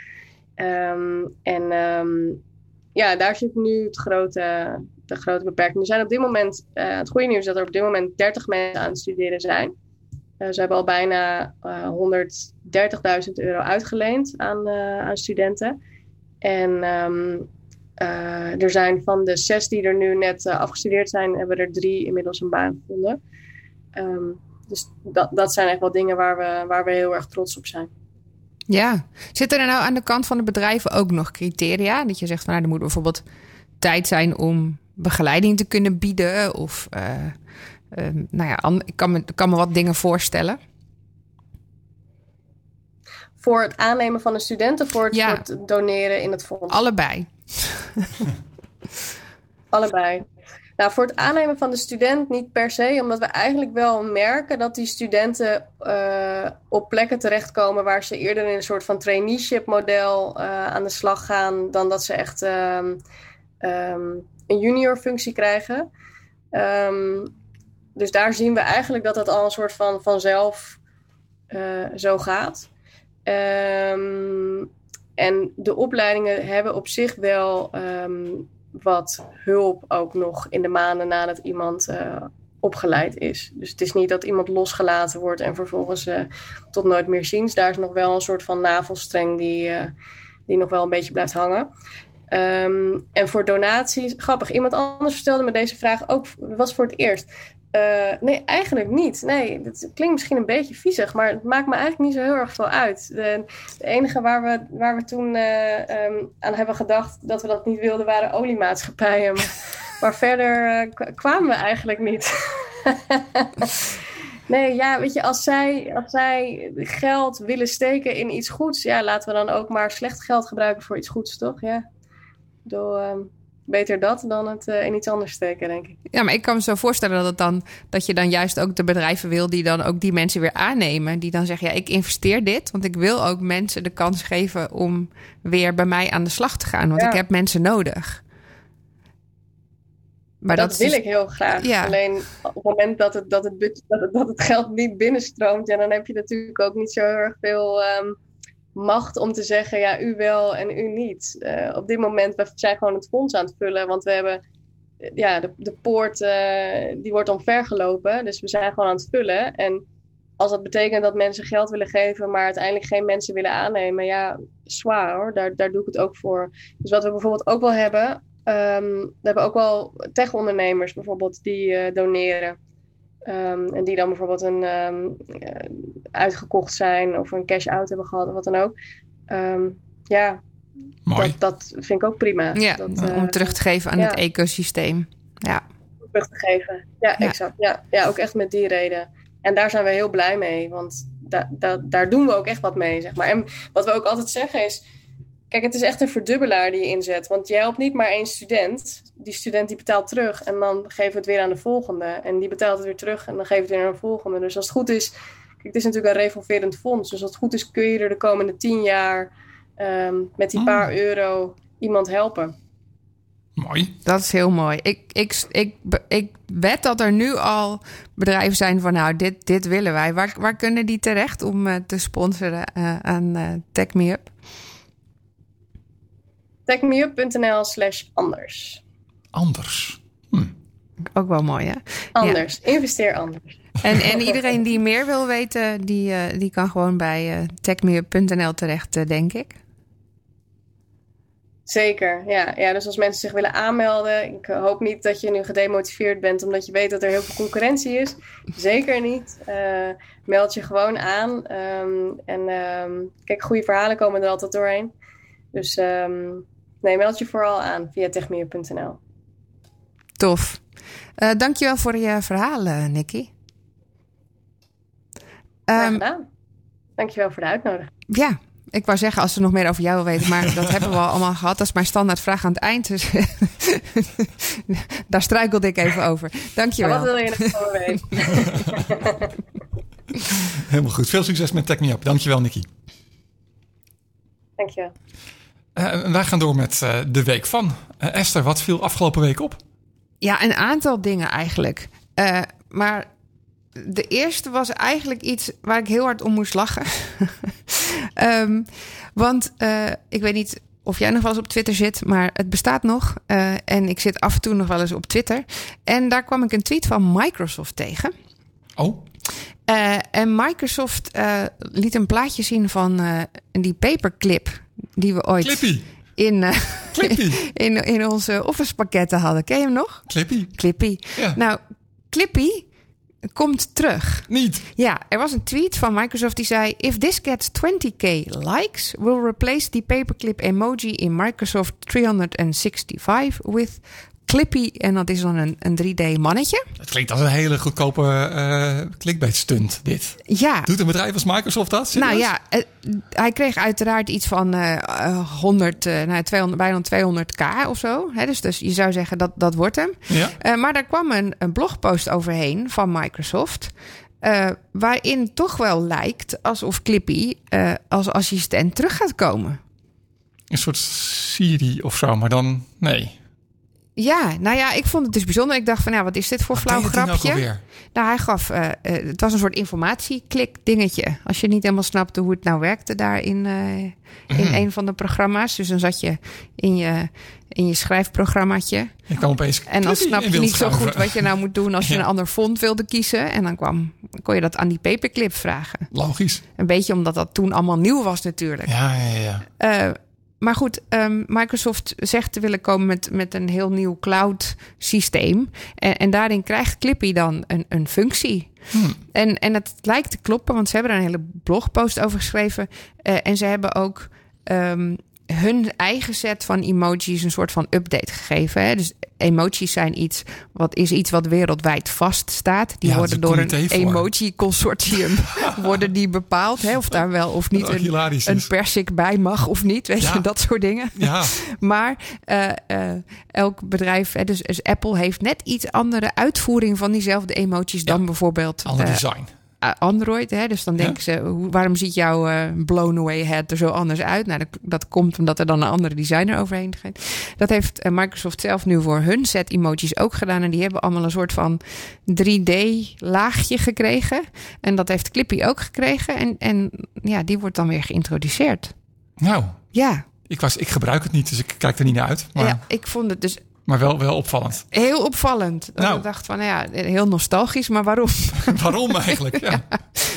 Um, en um, ja, daar zit nu het grote, de grote beperking. Er zijn op dit moment, uh, het goede nieuws is dat er op dit moment 30 mensen aan het studeren zijn. Uh, ze hebben al bijna uh, 130.000 euro uitgeleend aan, aan studenten. En um, er zijn van de zes die er nu net afgestudeerd zijn, hebben er drie inmiddels een baan gevonden. Dus dat, dat zijn echt wel dingen waar we, waar we heel erg trots op zijn. Ja, zitten er nou aan de kant van de bedrijven ook nog criteria? Dat je zegt van nou, er moet bijvoorbeeld tijd zijn om begeleiding te kunnen bieden. Of uh, uh, nou ja, ik kan me, kan me wat dingen voorstellen. Voor het aannemen van een student of voor het, ja. voor het doneren in het fonds? Allebei. Allebei. Nou, voor het aannemen van de student niet per se, omdat we eigenlijk wel merken dat die studenten uh, op plekken terechtkomen waar ze eerder in een soort van traineeship model uh, aan de slag gaan, dan dat ze echt um, um, een junior functie krijgen. Um, dus daar zien we eigenlijk dat het al een soort van vanzelf uh, zo gaat. en de opleidingen hebben op zich wel wat hulp ook nog in de maanden nadat iemand uh, opgeleid is. Dus het is niet dat iemand losgelaten wordt en vervolgens uh, tot nooit meer ziens. Daar is nog wel een soort van navelstreng die, uh, die nog wel een beetje blijft hangen. Um, en voor donaties, grappig, iemand anders stelde me deze vraag ook, was voor het eerst. Uh, nee, eigenlijk niet. Nee, dat klinkt misschien een beetje viezig, maar het maakt me eigenlijk niet zo heel erg veel uit. De, de enige waar we, waar we toen uh, um, aan hebben gedacht dat we dat niet wilden, waren oliemaatschappijen. Maar, verder uh, kwamen we eigenlijk niet. nee, ja, weet je, als zij, als zij geld willen steken in iets goeds, ja, laten we dan ook maar slecht geld gebruiken voor iets goeds, toch? Ja. Door, um, beter dat dan het uh, in iets anders steken, denk ik. Ja, maar ik kan me zo voorstellen dat, het dan, dat je dan juist ook de bedrijven wil die dan ook die mensen weer aannemen. Die dan zeggen, ja, ik investeer dit, want ik wil ook mensen de kans geven om weer bij mij aan de slag te gaan. Want ik heb mensen nodig. Maar dat, dat wil ik heel graag. Ja. Alleen op het moment dat het, dat, het, dat, het, dat het geld niet binnenstroomt, ja, dan heb je natuurlijk ook niet zo heel erg veel... Um, macht om te zeggen, ja, u wel en u niet. Uh, op dit moment, we zijn gewoon het fonds aan het vullen, want we hebben, ja, de, de poort, uh, die wordt omvergelopen. Dus we zijn gewoon aan het vullen. En als dat betekent dat mensen geld willen geven, maar uiteindelijk geen mensen willen aannemen, ja, zwaar hoor, daar, daar doe ik het ook voor. Dus wat we bijvoorbeeld ook wel hebben, um, we hebben ook wel tech-ondernemers bijvoorbeeld die doneren. Um, en die dan bijvoorbeeld een um, uitgekocht zijn of een cash-out hebben gehad of wat dan ook. Um, ja, Dat, dat vind ik ook prima. Ja, dat, om uh, terug te geven aan ja. het ecosysteem. Ja. Terug te geven. Ja, ja, exact. Ja, ja, ook echt met die reden. En daar zijn we heel blij mee, want da, da, daar doen we ook echt wat mee, zeg maar. En wat we ook altijd zeggen is Kijk, het is echt een verdubbelaar die je inzet. Want je helpt niet maar één student. Die student die betaalt terug en dan geven we het weer aan de volgende. En die betaalt het weer terug en dan geven we het weer aan de volgende. Dus als het goed is, kijk, het is natuurlijk een revolverend fonds. Dus als het goed is, kun je er de komende tien jaar um, met die paar euro iemand helpen. Mooi. Dat is heel mooi. Ik, ik, ik, ik wed dat er nu al bedrijven zijn van nou, dit, dit willen wij. Waar, waar kunnen die terecht om uh, te sponsoren uh, aan uh, Tech Me Up? techmeup.nl slash anders. Anders. Hm. Ook wel mooi, hè? Anders. Investeer anders. En, en iedereen die meer wil weten, die, uh, die kan gewoon bij uh, techmeup.nl terecht, uh, denk ik. Zeker, ja. ja. Dus als mensen zich willen aanmelden, ik hoop niet dat je nu gedemotiveerd bent omdat je weet dat er heel veel concurrentie is. Zeker niet. Uh, meld je gewoon aan. Um, en um, kijk, goede verhalen komen er altijd doorheen. Dus um, nee, meld je vooral aan via techmeer.nl. Tof. Uh, dankjewel voor je verhaal, uh, Nicky. Graag gedaan. Dankjewel voor de uitnodiging. Ja, ik wou zeggen als ze nog meer over jou wil weten, maar dat hebben we al allemaal gehad. Dat is mijn standaard vraag aan het eind. Dus daar struikelde ik even over. Dankjewel. Wat wil je nog weten? Helemaal goed. Veel succes met Tech Me Up. Dankjewel, Nicky. Dankjewel. Uh, wij gaan door met uh, de week van. Uh, Esther, wat viel afgelopen week op? Ja, een aantal dingen eigenlijk. maar de eerste was eigenlijk iets waar ik heel hard om moest lachen. um, want ik weet niet of jij nog wel eens op Twitter zit, maar het bestaat nog. En ik zit af en toe nog wel eens op Twitter. En daar kwam ik een tweet van Microsoft tegen. Oh. En Microsoft liet een plaatje zien van die paperclip die we ooit. Clippy. In, Clippy. in, in onze Office pakketten hadden. Ken je hem nog? Clippy. Clippy. Ja. Nou, Clippy komt terug. Niet? Ja, er was een tweet van Microsoft die zei: If this gets 20k likes, we'll replace the paperclip emoji in Microsoft 365 with Clippy. En dat is dan een, een 3D mannetje. Het klinkt als een hele goedkope uh, clickbait stunt, dit. Ja. Doet een bedrijf als Microsoft dat? Serieus? Nou ja, uh, hij kreeg uiteraard iets van uh, 100, nou, 200, bijna 200k of zo. Hè, dus, dus je zou zeggen dat dat wordt hem. Ja. maar daar kwam een, een blogpost overheen van Microsoft. Uh, waarin toch wel lijkt alsof Clippy uh, als assistent terug gaat komen. Een soort Siri of zo, maar dan nee. Ja, nou ja, ik vond het dus bijzonder. Ik dacht van, ja, wat is dit voor Wat flauw grapje? nou nou, hij gaf, uh, uh, het was een soort informatieklik dingetje. Als je niet helemaal snapte hoe het nou werkte daar in, uh, in Mhm. een van de programma's. Dus dan zat je in je, in je schrijfprogrammaatje. Ik kwam opeens En dan snap je niet zo goed wat je nou moet doen als je Ja. een ander font wilde kiezen. En dan kwam, kon je dat aan die paperclip vragen. Logisch. Een beetje omdat dat toen allemaal nieuw was natuurlijk. Ja, ja, ja. Maar goed, um, Microsoft zegt te willen komen met, met een heel nieuw cloud systeem. En, en daarin krijgt Clippy dan een, een functie. Hmm. En, en het lijkt te kloppen, want ze hebben er een hele blogpost over geschreven. Uh, en ze hebben ook um, hun eigen set van emojis een soort van update gegeven. Hè? Dus emojis zijn iets wat is iets wat wereldwijd vaststaat. Die Ja, worden door een een comité voor. emoji consortium worden die bepaald. Hè? Of daar wel of niet een, een persik bij mag of niet. Weet Ja. je, dat soort dingen. Ja, Maar uh, uh, elk bedrijf, hè, dus, dus Apple heeft net iets andere uitvoering van diezelfde emojis dan bijvoorbeeld ander uh, design. Android. Hè? Dus dan Ja. denken ze, hoe, waarom ziet jouw uh, blown away head er zo anders uit? Nou, dat, dat komt omdat er dan een andere designer overheen gaat. Dat heeft uh, Microsoft zelf nu voor hun set emojis ook gedaan. En die hebben allemaal een soort van 3D-laagje gekregen. En dat heeft Clippy ook gekregen. En, en ja, die wordt dan weer geïntroduceerd. Nou, Ja, ik, was, ik gebruik het niet, dus ik kijk er niet naar uit. Maar, ja ik vond het dus maar wel, wel opvallend. heel opvallend. Nou. Ik dacht van, nou ja, heel nostalgisch, maar waarom? Waarom eigenlijk? Ja.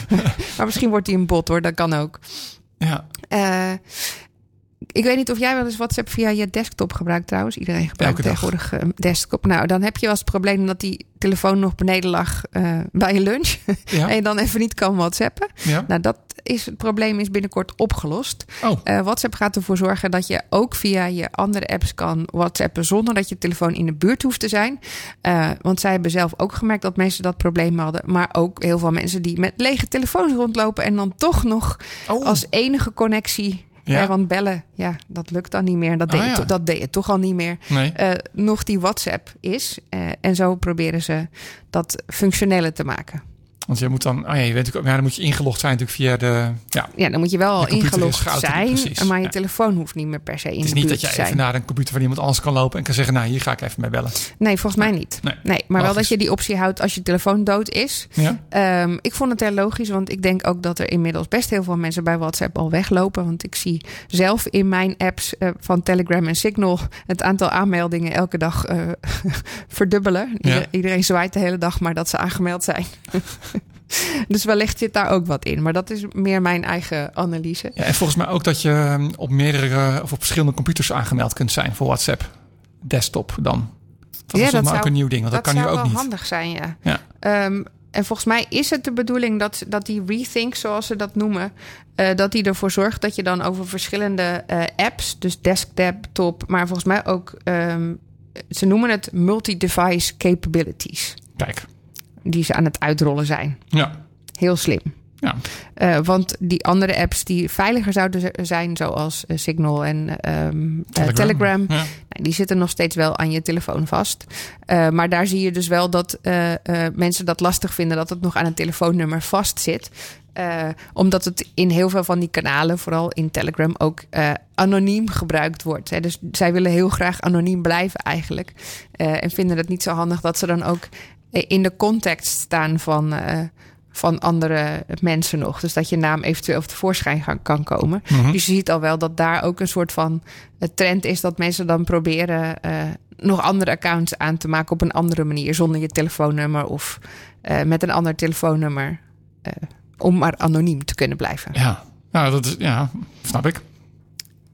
maar misschien wordt hij een bot hoor, dat kan ook. ja. Uh, ik weet niet of jij wel eens WhatsApp via je desktop gebruikt trouwens. Iedereen gebruikt Elke tegenwoordig uh, desktop. Nou, dan heb je wel eens het probleem dat die telefoon nog beneden lag uh, bij je lunch. Ja. en je dan even niet kan WhatsAppen. ja. Nou, dat is, het probleem is binnenkort opgelost. Oh, Uh, WhatsApp gaat ervoor zorgen dat je ook via je andere apps kan WhatsAppen zonder dat je telefoon in de buurt hoeft te zijn. Uh, want zij hebben zelf ook gemerkt dat mensen dat probleem hadden. Maar ook heel veel mensen die met lege telefoons rondlopen en dan toch nog oh. als enige connectie. Ja. Ja. want bellen, ja, dat lukt dan niet meer. Dat deed, Ah, je, ja. dat deed toch al niet meer. nee. Uh, nog die WhatsApp is. Uh, en zo proberen ze dat functioneler te maken. Want je moet dan, oh ja, je ook, ja, dan moet je ingelogd zijn natuurlijk via de, ja. Ja, dan moet je wel is ingelogd zijn, precies. maar je Ja. telefoon hoeft niet meer per se in Het is de niet dat je even naar een computer van iemand anders kan lopen en kan zeggen, nou, hier ga ik even mee bellen. Nee, volgens mij niet. Nee. Nee, maar wel dat je die optie houdt als je telefoon dood is. Ja? Ehm, ik vond het heel logisch, want ik denk ook dat er inmiddels best heel veel mensen bij WhatsApp al weglopen. Want ik zie zelf in mijn apps eh, van Telegram en Signal het aantal aanmeldingen elke dag eh, verdubbelen. Ieder-. Iedereen zwaait de hele dag maar dat ze aangemeld zijn. dus wellicht zit daar ook wat in. Maar dat is meer mijn eigen analyse. Ja, en volgens mij ook dat je ehm, op meerdere of op verschillende computers aangemeld kunt zijn voor WhatsApp. Desktop dan. Dat Ja, is dat maar ook zou- een nieuw ding, want dat, kan nu zou ook wel niet. handig zijn, ja. Ja. Ehm, en volgens mij is het de bedoeling dat, dat die rethink, zoals ze dat noemen, eh, dat die ervoor zorgt dat je dan over verschillende eh, apps, dus desktop, top, maar volgens mij ook, ehm, ze noemen het multi-device capabilities, Kijk. Die ze aan het uitrollen zijn. Ja. Heel slim. Ja. Eh, want die andere apps die veiliger zouden zijn, zoals eh, Signal en ehm, eh, Telegram, Ja. nou, die zitten nog steeds wel aan je telefoon vast. Maar daar zie je dus wel dat mensen dat lastig vinden dat het nog aan een telefoonnummer vast zit. Omdat het in heel veel van die kanalen, vooral in Telegram, ook anoniem gebruikt wordt. Hè. Dus zij willen heel graag anoniem blijven eigenlijk. En vinden het niet zo handig dat ze dan ook in de context staan van, eh, van andere mensen nog. Dus dat je naam eventueel tevoorschijn gaan- kan komen. Mhm. Dus je ziet al wel dat daar ook een soort van eh, trend is dat mensen dan proberen eh, nog andere accounts aan te maken op een andere manier, zonder je telefoonnummer of met een ander telefoonnummer. om maar anoniem te kunnen blijven. Ja. Nou, dat is, ja, snap ik.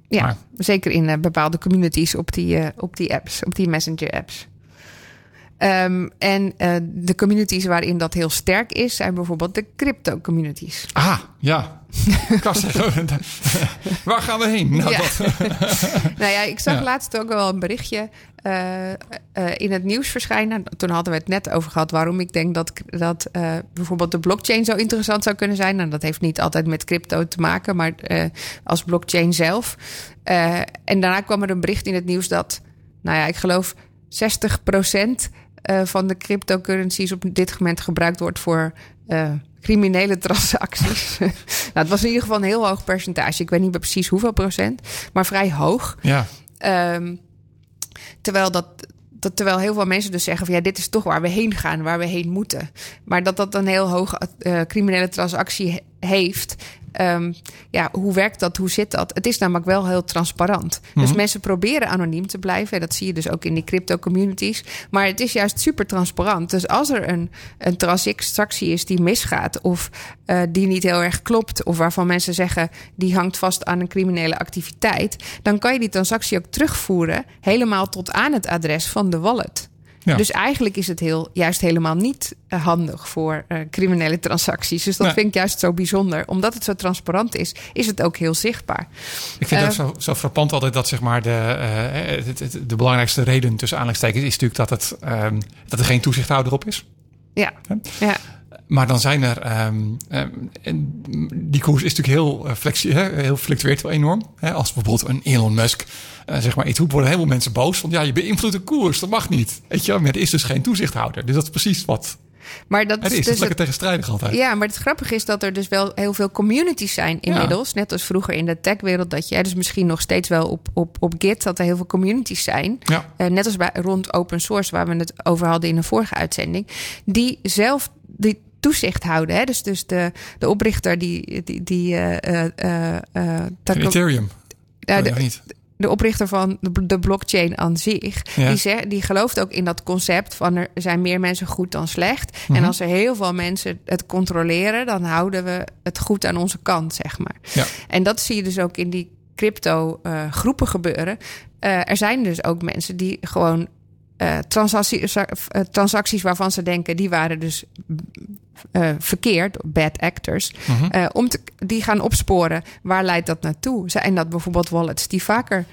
Ja, Maar- zeker in bepaalde communities op die, op die apps, op die messenger apps. Ehm, en eh, de communities waarin dat heel sterk is, zijn bijvoorbeeld de crypto communities. Ah, ja. Waar gaan we heen? Nou, Ja. nou ja, ik zag Ja. laatst ook wel een berichtje eh, eh, in het nieuws verschijnen. Toen hadden we het net over gehad waarom ik denk dat, dat bijvoorbeeld de blockchain zo interessant zou kunnen zijn. Nou, dat heeft niet altijd met crypto te maken, maar als blockchain zelf. En daarna kwam er een bericht in het nieuws dat, nou ja, ik geloof 60% eh, van de cryptocurrencies op dit moment gebruikt wordt voor eh, criminele transacties. nou, het was in ieder geval een heel hoog percentage. Ik weet niet meer precies hoeveel procent, maar vrij hoog. ja. Ehm, terwijl dat, dat terwijl heel veel mensen dus zeggen van ja, dit is toch waar we heen gaan, waar we heen moeten. Maar dat dat een heel hoge eh, criminele transactie he- heeft. Ehm, ja, hoe werkt dat? Hoe zit dat? Het is namelijk wel heel transparant. Dus mensen proberen anoniem te blijven. En dat zie je dus ook in die crypto communities. Maar het is juist super transparant. Dus als er een, een transactie is die misgaat of eh, die niet heel erg klopt, of waarvan mensen zeggen die hangt vast aan een criminele activiteit, dan kan je die transactie ook terugvoeren helemaal tot aan het adres van de wallet. Ja. Dus eigenlijk is het heel, juist helemaal niet eh, handig voor eh, criminele transacties. Dus dat Nee. vind ik juist zo bijzonder. Omdat het zo transparant is, is het ook heel zichtbaar. Ik vind het Eh, ook zo, zo frappant altijd dat zeg maar de, het- de belangrijkste reden tussen aanleidingstekens is natuurlijk dat, het, ehm, dat er geen toezichthouder op is. Ja, ja. Maar dan zijn er. ehm, ehm, die koers is natuurlijk heel, eh, flexi- hè, heel fluctueert wel enorm. Hè, als bijvoorbeeld een Elon Musk eh, zeg maar iets doet, worden heel veel mensen boos. Want ja, je beïnvloedt de koers, dat mag niet. Weet je, maar er is dus geen toezichthouder. Dus dat is precies wat Maar dat het is. dus is lekker tegenstrijdig altijd. Ja, maar het grappige is dat er dus wel heel veel communities zijn inmiddels. Net als vroeger in de techwereld. Dat je dus misschien nog steeds wel op, op, op Git dat er heel veel communities zijn. Ja. Eh, net als bij, rond open source, waar we het over hadden in een vorige uitzending. Die zelf die toezicht houden. Hè? Dus, dus de, de oprichter die. die, die eh, eh, eh, Ethereum. ja, Oh, de, niet. de oprichter van de, blockchain aan zich, Ja. die, zegt, die gelooft ook in dat concept van er zijn meer mensen goed dan slecht. Mhm. En als er heel veel mensen het controleren, dan houden we het goed aan onze kant, zeg maar. Ja. En dat zie je dus ook in die crypto groepen gebeuren. Er zijn dus ook mensen die gewoon eh, transacties, eh, transacties waarvan ze denken die waren dus eh, verkeerd, bad actors, Mhm. eh, om te, die gaan opsporen waar leidt dat naartoe. Zijn dat bijvoorbeeld wallets die vaker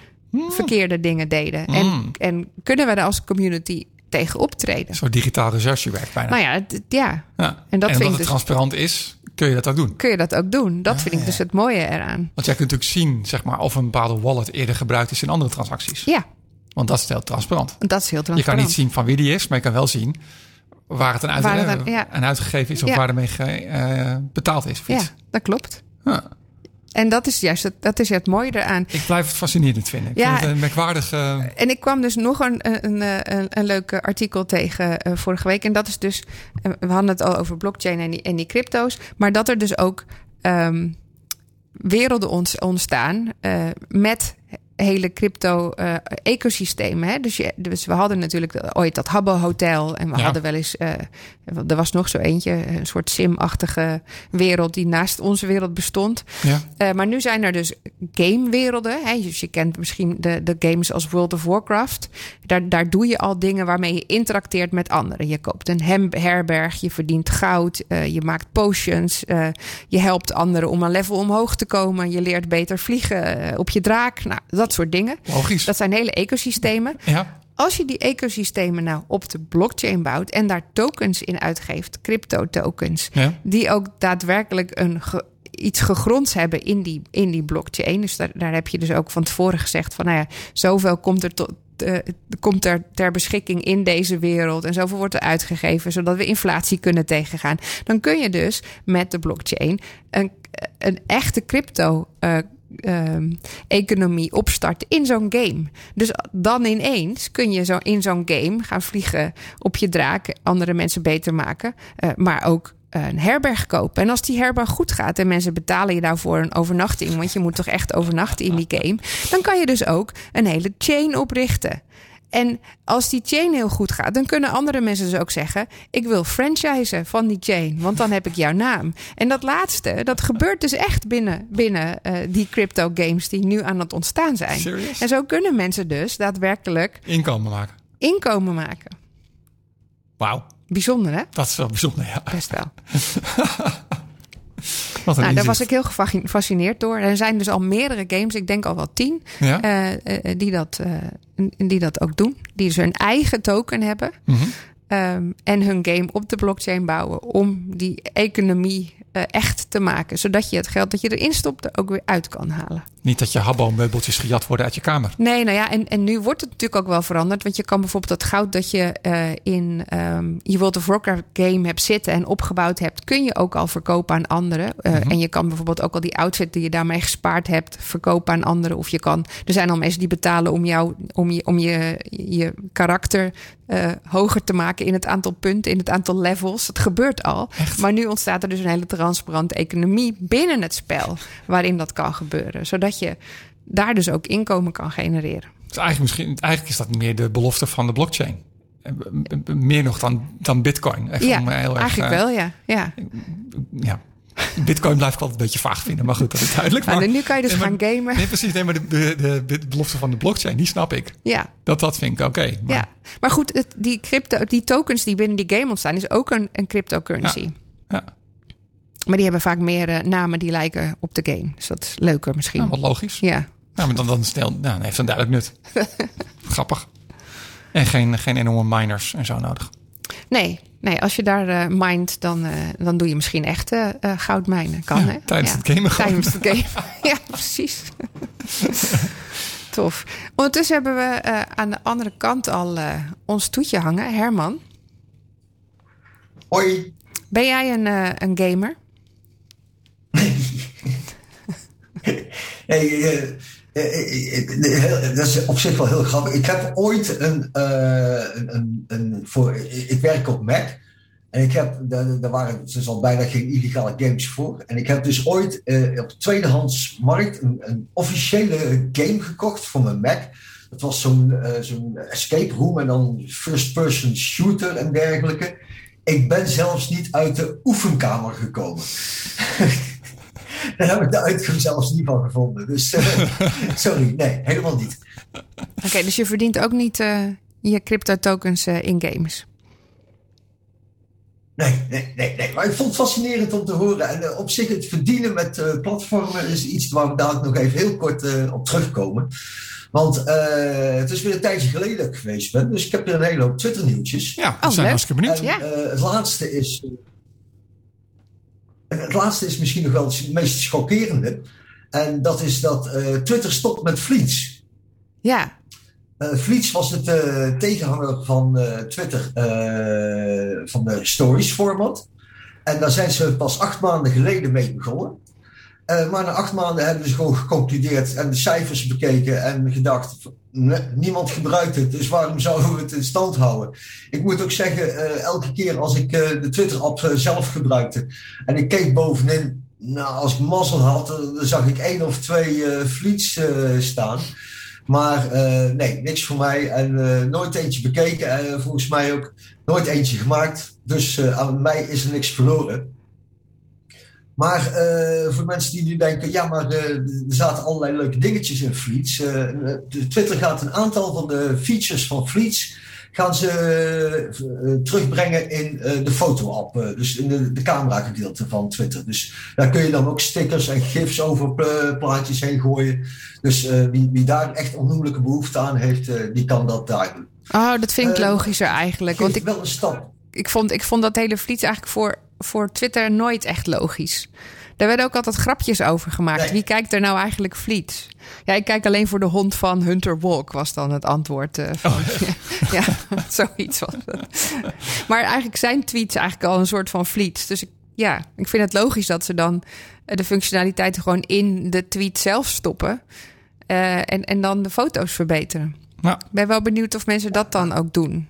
verkeerde dingen deden? En, Mm. en kunnen we er als community tegen optreden? Zo digitaal recherchewerk bijna. Nou ja, het- ja, ja. en dat en vind ik het dus- transparant is, kun je dat ook doen. kun je dat ook doen. Dat Ah, vind ik ja. dus het mooie eraan. Want jij kunt natuurlijk zien zeg maar, of een bepaalde wallet eerder gebruikt is in andere transacties. Ja, Want dat is heel transparant. dat is heel Je kan transparant. niet zien van wie die is, maar je kan wel zien waar het aan, uit, Waar het eh, aan- ja. aan uitgegeven is of Ja. waar ermee ge- eh, betaald is. Ja, dat klopt. Huh. En dat is juist het, dat is het mooie eraan. Ik blijf het fascinerend vinden. Ik Ja. vind het een merkwaardig... eh, En ik kwam dus nog een, een, een, een, een leuk artikel tegen eh, vorige week. En dat is dus, eh, we hadden het al over blockchain en die, en die crypto's. Maar dat er dus ook ehm, werelden ons, ontstaan eh, met hele crypto-ecosystemen. hè dus, je, dus we hadden natuurlijk ooit dat Habbo Hotel. En we Ja. hadden wel eens, eh, er was nog zo eentje, een soort sim-achtige wereld die naast onze wereld bestond. ja. Eh, maar nu zijn er dus gamewerelden. Hè? Dus je kent misschien de, de games als World of Warcraft. Daar, daar doe je al dingen waarmee je interacteert met anderen. Je koopt een hem- herberg, je verdient goud, eh, je maakt potions. eh, je helpt anderen om een level omhoog te komen. Je leert beter vliegen eh, op je draak. Nou, dat soort dingen. Logisch. Dat zijn hele ecosystemen. Ja. Als je die ecosystemen nou op de blockchain bouwt en daar tokens in uitgeeft, crypto-tokens, Ja. die ook daadwerkelijk een ge- iets gegronds hebben in die, in die blockchain. Dus daar, daar heb je dus ook van tevoren gezegd van, nou ja, zoveel komt er tot. eh, komt er ter beschikking in deze wereld en zoveel wordt er uitgegeven zodat we inflatie kunnen tegengaan. Dan kun je dus met de blockchain een, een echte crypto eh, ehm, economie opstarten in zo'n game. Dus dan ineens kun je zo in zo'n game gaan vliegen op je draak, andere mensen beter maken, eh, maar ook een herberg kopen. En als die herberg goed gaat en mensen betalen je daarvoor een overnachting, want je moet toch echt overnachten in die game, dan kan je dus ook een hele chain oprichten. En als die chain heel goed gaat, dan kunnen andere mensen dus ook zeggen: Ik wil franchisen van die chain, want dan heb ik jouw naam. En dat laatste, dat gebeurt dus echt binnen, binnen eh, die crypto games die nu aan het ontstaan zijn. Serious? En zo kunnen mensen dus daadwerkelijk Inkomen maken. inkomen maken. Wauw. Bijzonder, hè? Dat is wel bijzonder, ja. Best wel. Wat Nou, daar was ik heel gefascineerd door. Er zijn dus al meerdere games, ik denk al wel tien, Ja? eh, eh, die, dat, eh, die dat ook doen. Die dus hun eigen token hebben. Mhm. Ehm, en hun game op de blockchain bouwen om die economie eh, echt te maken. Zodat je het geld dat je erin stopt er ook weer uit kan halen. Niet dat je habbo-meubeltjes gejat worden uit je kamer. Nee, nou ja, en, en nu wordt het natuurlijk ook wel veranderd. Want je kan bijvoorbeeld dat goud dat je eh, in ehm, je World of Warcraft game hebt zitten en opgebouwd hebt, kun je ook al verkopen aan anderen. Eh, En je kan bijvoorbeeld ook al die outfit die je daarmee gespaard hebt, verkopen aan anderen. Of je kan, er zijn al mensen die betalen om jou, om je, om je, je karakter hoger te maken in het aantal punten, in het aantal levels. Dat gebeurt al. Maar nu ontstaat er dus een hele transparante economie binnen het spel waarin dat kan gebeuren. Zodat je daar dus ook inkomen kan genereren. Dus eigenlijk, misschien, eigenlijk is dat meer de belofte van de blockchain. Eh, m- m- Meer nog dan, dan bitcoin. Echt Ja, heel erg, eigenlijk eh, wel, ja. ja. Ja. Bitcoin blijf ik altijd een beetje vaag vinden. Maar goed, dat is duidelijk. Maar, nu kan je dus maar- gaan gamen. Nee, precies. Nee, maar de, de, de, belofte van de blockchain, die snap ik. Ja, Dat, dat vind ik oké. maar- ja. Maar goed, het, die, crypto, die tokens die binnen die game ontstaan, is ook een, een cryptocurrency. Ja. Maar die hebben vaak meer eh, namen die lijken op de game. Dus dat is leuker misschien. Nou, wat logisch. Ja. Nou, maar dan, dan, stel, nou, dan heeft het een duidelijk nut. Grappig. En geen, geen enorme miners en zo nodig. Nee, nee, als je daar eh mined, dan, eh, dan doe je misschien echt eh, goudmijnen. Kan, Ja, hè? tijdens het gamen gewoon. Tijdens het game. ja, precies. Tof. Ondertussen hebben we eh, aan de andere kant al eh, ons toetje hangen. Herman, Hoi. ben jij een, eh, een gamer? Hey, eh, heel- dat is op zich wel heel grappig. Ik heb ooit een, eh, een, een, voor, ik werk op Mac. En ik heb, daar, waren dus al bijna geen illegale games voor. En ik heb dus ooit eh, op tweedehands markt een, een officiële game gekocht voor mijn Mac. Dat was zo'n eh, zo'n escape room en dan first person shooter en dergelijke. Ik ben zelfs niet uit de oefenkamer gekomen. Daar heb ik de uitgang zelfs niet van gevonden. Dus eh, sorry, nee, helemaal niet. Oké, dus je verdient ook niet eh, je crypto tokens eh, in games. Nee, nee, nee, nee. Maar ik vond het fascinerend om te horen. En op zich, het verdienen met eh, platformen is iets waar we dadelijk nog even heel kort eh, op terugkomen. Want eh, het is weer een tijdje geleden dat ik geweest ben. Dus ik heb weer een hele hoop Twitter-nieuwtjes. Ja, we Oh, zijn hartstikke benieuwd. En Ja. eh, het laatste is. Het laatste is misschien nog wel het meest schokkerende. En dat is dat eh, Twitter stopt met fleets. Ja, Uh, Fleets was het uh, tegenhanger van Twitter van de stories format. En daar zijn ze pas acht maanden geleden mee begonnen. Maar na acht maanden hebben ze gewoon geconcludeerd en de cijfers bekeken en gedacht: niemand gebruikt het, dus waarom zouden we het in stand houden? Ik moet ook zeggen, elke keer als ik de Twitter-app zelf gebruikte en ik keek bovenin, nou, als ik mazzel had, dan zag ik één of twee Fleets staan. Maar nee, niks voor mij. En nooit eentje bekeken. En volgens mij ook nooit eentje gemaakt. Dus aan mij is er niks verloren. Maar voor mensen die nu denken, ja, maar er zaten allerlei leuke dingetjes in Fleets. Twitter gaat een aantal van de features van Fleets gaan ze uh, terugbrengen in de foto-app. Dus in de, de camera-gedeelte van Twitter. Dus daar kun je dan ook stickers en gifs over plaatjes heen gooien. Dus wie, wie daar echt onnoemelijke behoefte aan heeft, die kan dat daar doen. Oh, dat vind ik logischer eigenlijk. Want ik, wel een stap. Ik vond, ik vond dat hele vliet eigenlijk voor, voor Twitter nooit echt logisch. Daar werden ook altijd grapjes over gemaakt. Wie kijkt er nou eigenlijk Fleet? Ja, ik kijk alleen voor de hond van Hunter Walk, was dan het antwoord. Uh, van, oh, ja. zoiets was het. Maar eigenlijk zijn tweets eigenlijk al een soort van Fleet. Dus ik, ja, ik vind het logisch dat ze dan de functionaliteiten gewoon in de tweet zelf stoppen. Uh, en, en dan de foto's verbeteren. Ik ben wel benieuwd of mensen dat dan ook doen.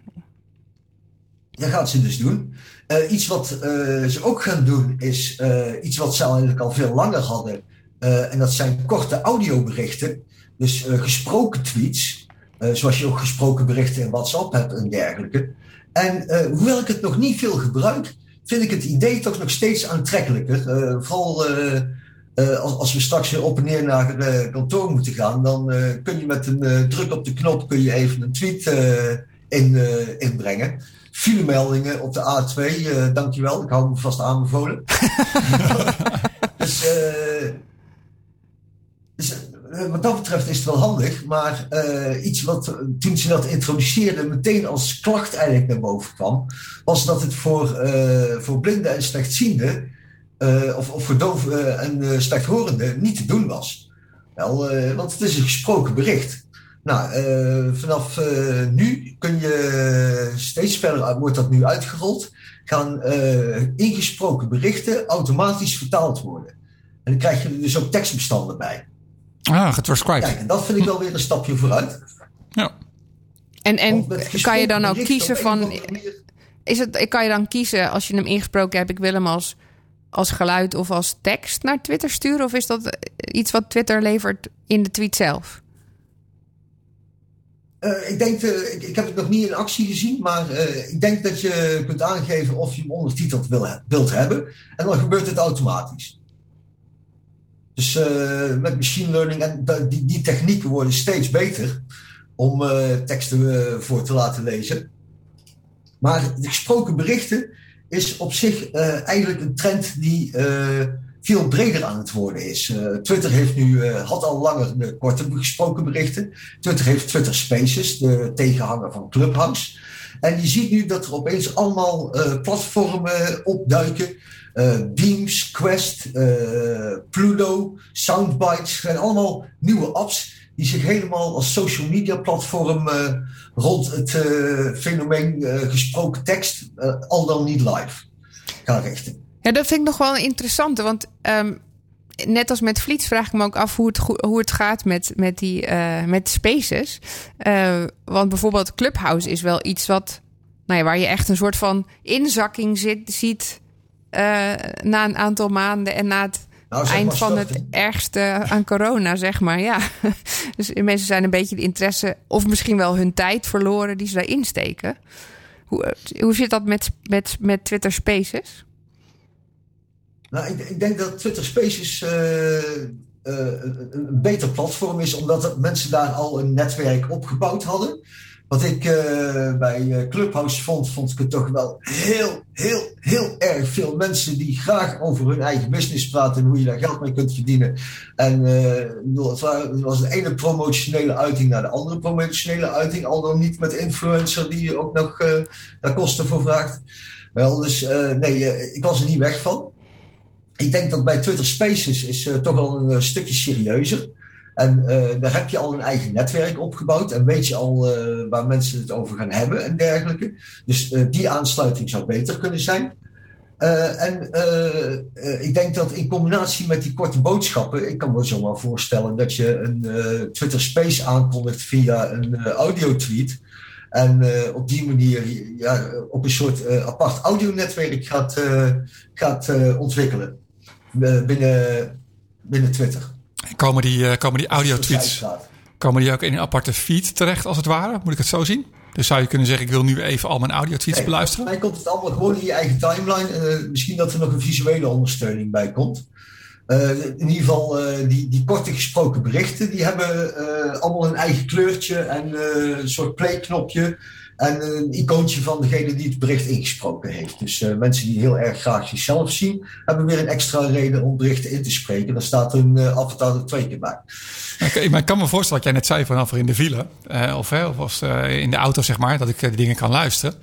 Dat gaat ze dus doen. Uh, iets wat uh, ze ook gaan doen is uh, iets wat ze eigenlijk al veel langer hadden. en dat zijn korte audioberichten. Dus gesproken tweets. zoals je ook gesproken berichten in WhatsApp hebt en dergelijke. En hoewel ik het nog niet veel gebruik, vind ik het idee toch nog steeds aantrekkelijker. vooral als, als, we straks weer op en neer naar het kantoor moeten gaan, dan kun je met een druk op de knop kun je even een tweet in, inbrengen filemeldingen op de A2. Uh, eh, dankjewel, ik hou me vast aanbevolen. dus, uh, dus uh, wat dat betreft is het wel handig. Maar iets wat toen ze dat introduceerden meteen als klacht eigenlijk naar boven kwam. Was dat het voor, voor blinden en slechtzienden. of, of voor doven en slechthorenden niet te doen was. Wel, want het is een gesproken bericht. Nou, uh, vanaf uh, nu kun je steeds verder, wordt dat nu uitgerold, gaan uh, ingesproken berichten automatisch vertaald worden. En dan krijg je er dus ook tekstbestanden bij. Ah, getranscribed. Kijk, en dat vind ik wel weer een stapje vooruit. Ja. En, en kan je dan ook kiezen van. Is het, kan je dan kiezen als je hem ingesproken hebt, ik wil hem als, als geluid of als tekst naar Twitter sturen? Of is dat iets wat Twitter levert in de tweet zelf? Uh, ik, denk, uh, ik, ik, heb het nog niet in actie gezien, maar uh, ik denk dat je kunt aangeven of je hem ondertiteld wil, wilt hebben. En dan gebeurt het automatisch. Dus met machine learning en die, die technieken worden steeds beter om teksten voor te laten lezen. Maar de gesproken berichten is op zich eigenlijk een trend die veel breder aan het worden is. Uh, Twitter heeft nu, uh, had al langer de korte gesproken berichten. Twitter heeft Twitter Spaces, de tegenhanger van Clubhouse. En je ziet nu dat er opeens allemaal platformen opduiken. Beams, Quest, Pluto, Soundbites. zijn allemaal nieuwe apps die zich helemaal als social media platform rond het fenomeen gesproken tekst, al dan niet live, gaan richten. Ja, dat vind ik nog wel interessant. Want um, net als met Vliets vraag ik me ook af hoe het, hoe het gaat met, met, die, uh, met spaces. Uh, want bijvoorbeeld Clubhouse is wel iets wat, nou ja, waar je echt een soort van inzakking zit, ziet uh, na een aantal maanden en na het nou, eind van het ergste aan corona, zeg maar. Ja. dus mensen zijn een beetje de interesse, of misschien wel hun tijd verloren die ze daarin steken. Hoe, hoe zit dat met, met, met Twitter Spaces? Nou, ik, ik, denk dat Twitter Spaces uh, een beter platform is, omdat mensen daar al een netwerk opgebouwd hadden. Wat ik uh, bij Clubhouse vond, vond ik het toch wel heel, heel, heel erg veel mensen die graag over hun eigen business praten en hoe je daar geld mee kunt verdienen. En uh, het was de ene promotionele uiting naar de andere promotionele uiting, al dan niet met influencer die ook nog daar kosten voor vraagt. Wel, dus nee, ik was er niet weg van ik denk dat bij Twitter Spaces is uh, toch wel een uh, stukje serieuzer. En daar heb je al een eigen netwerk opgebouwd en weet je al waar mensen het over gaan hebben en dergelijke. Dus die aansluiting zou beter kunnen zijn. en ik denk dat in combinatie met die korte boodschappen, ik kan me zomaar voorstellen dat je een Twitter Space aankondigt via een audio-tweet. En op die manier ja, op een soort apart audionetwerk gaat, gaat ontwikkelen binnen, binnen Twitter. Komen die, komen die audio-tweets komen die ook in een aparte feed terecht, als het ware? Moet ik het zo zien? Dus zou je kunnen zeggen, ik wil nu even al mijn audio-tweets nee, beluisteren? Mij komt het allemaal gewoon in je eigen timeline. misschien dat er nog een visuele ondersteuning bij komt. Uh, in ieder geval, uh, die, die korte gesproken berichten, die hebben allemaal een eigen kleurtje en een soort playknopje. En een icoontje van degene die het bericht ingesproken heeft. Dus mensen die heel erg graag zichzelf zien, hebben weer een extra reden om berichten in te spreken. Dan staat een avatar er twee keer bij. Okay, maar ik kan me voorstellen dat jij net zei vanaf in de file, of, of was, in de auto zeg maar, dat ik de dingen kan luisteren.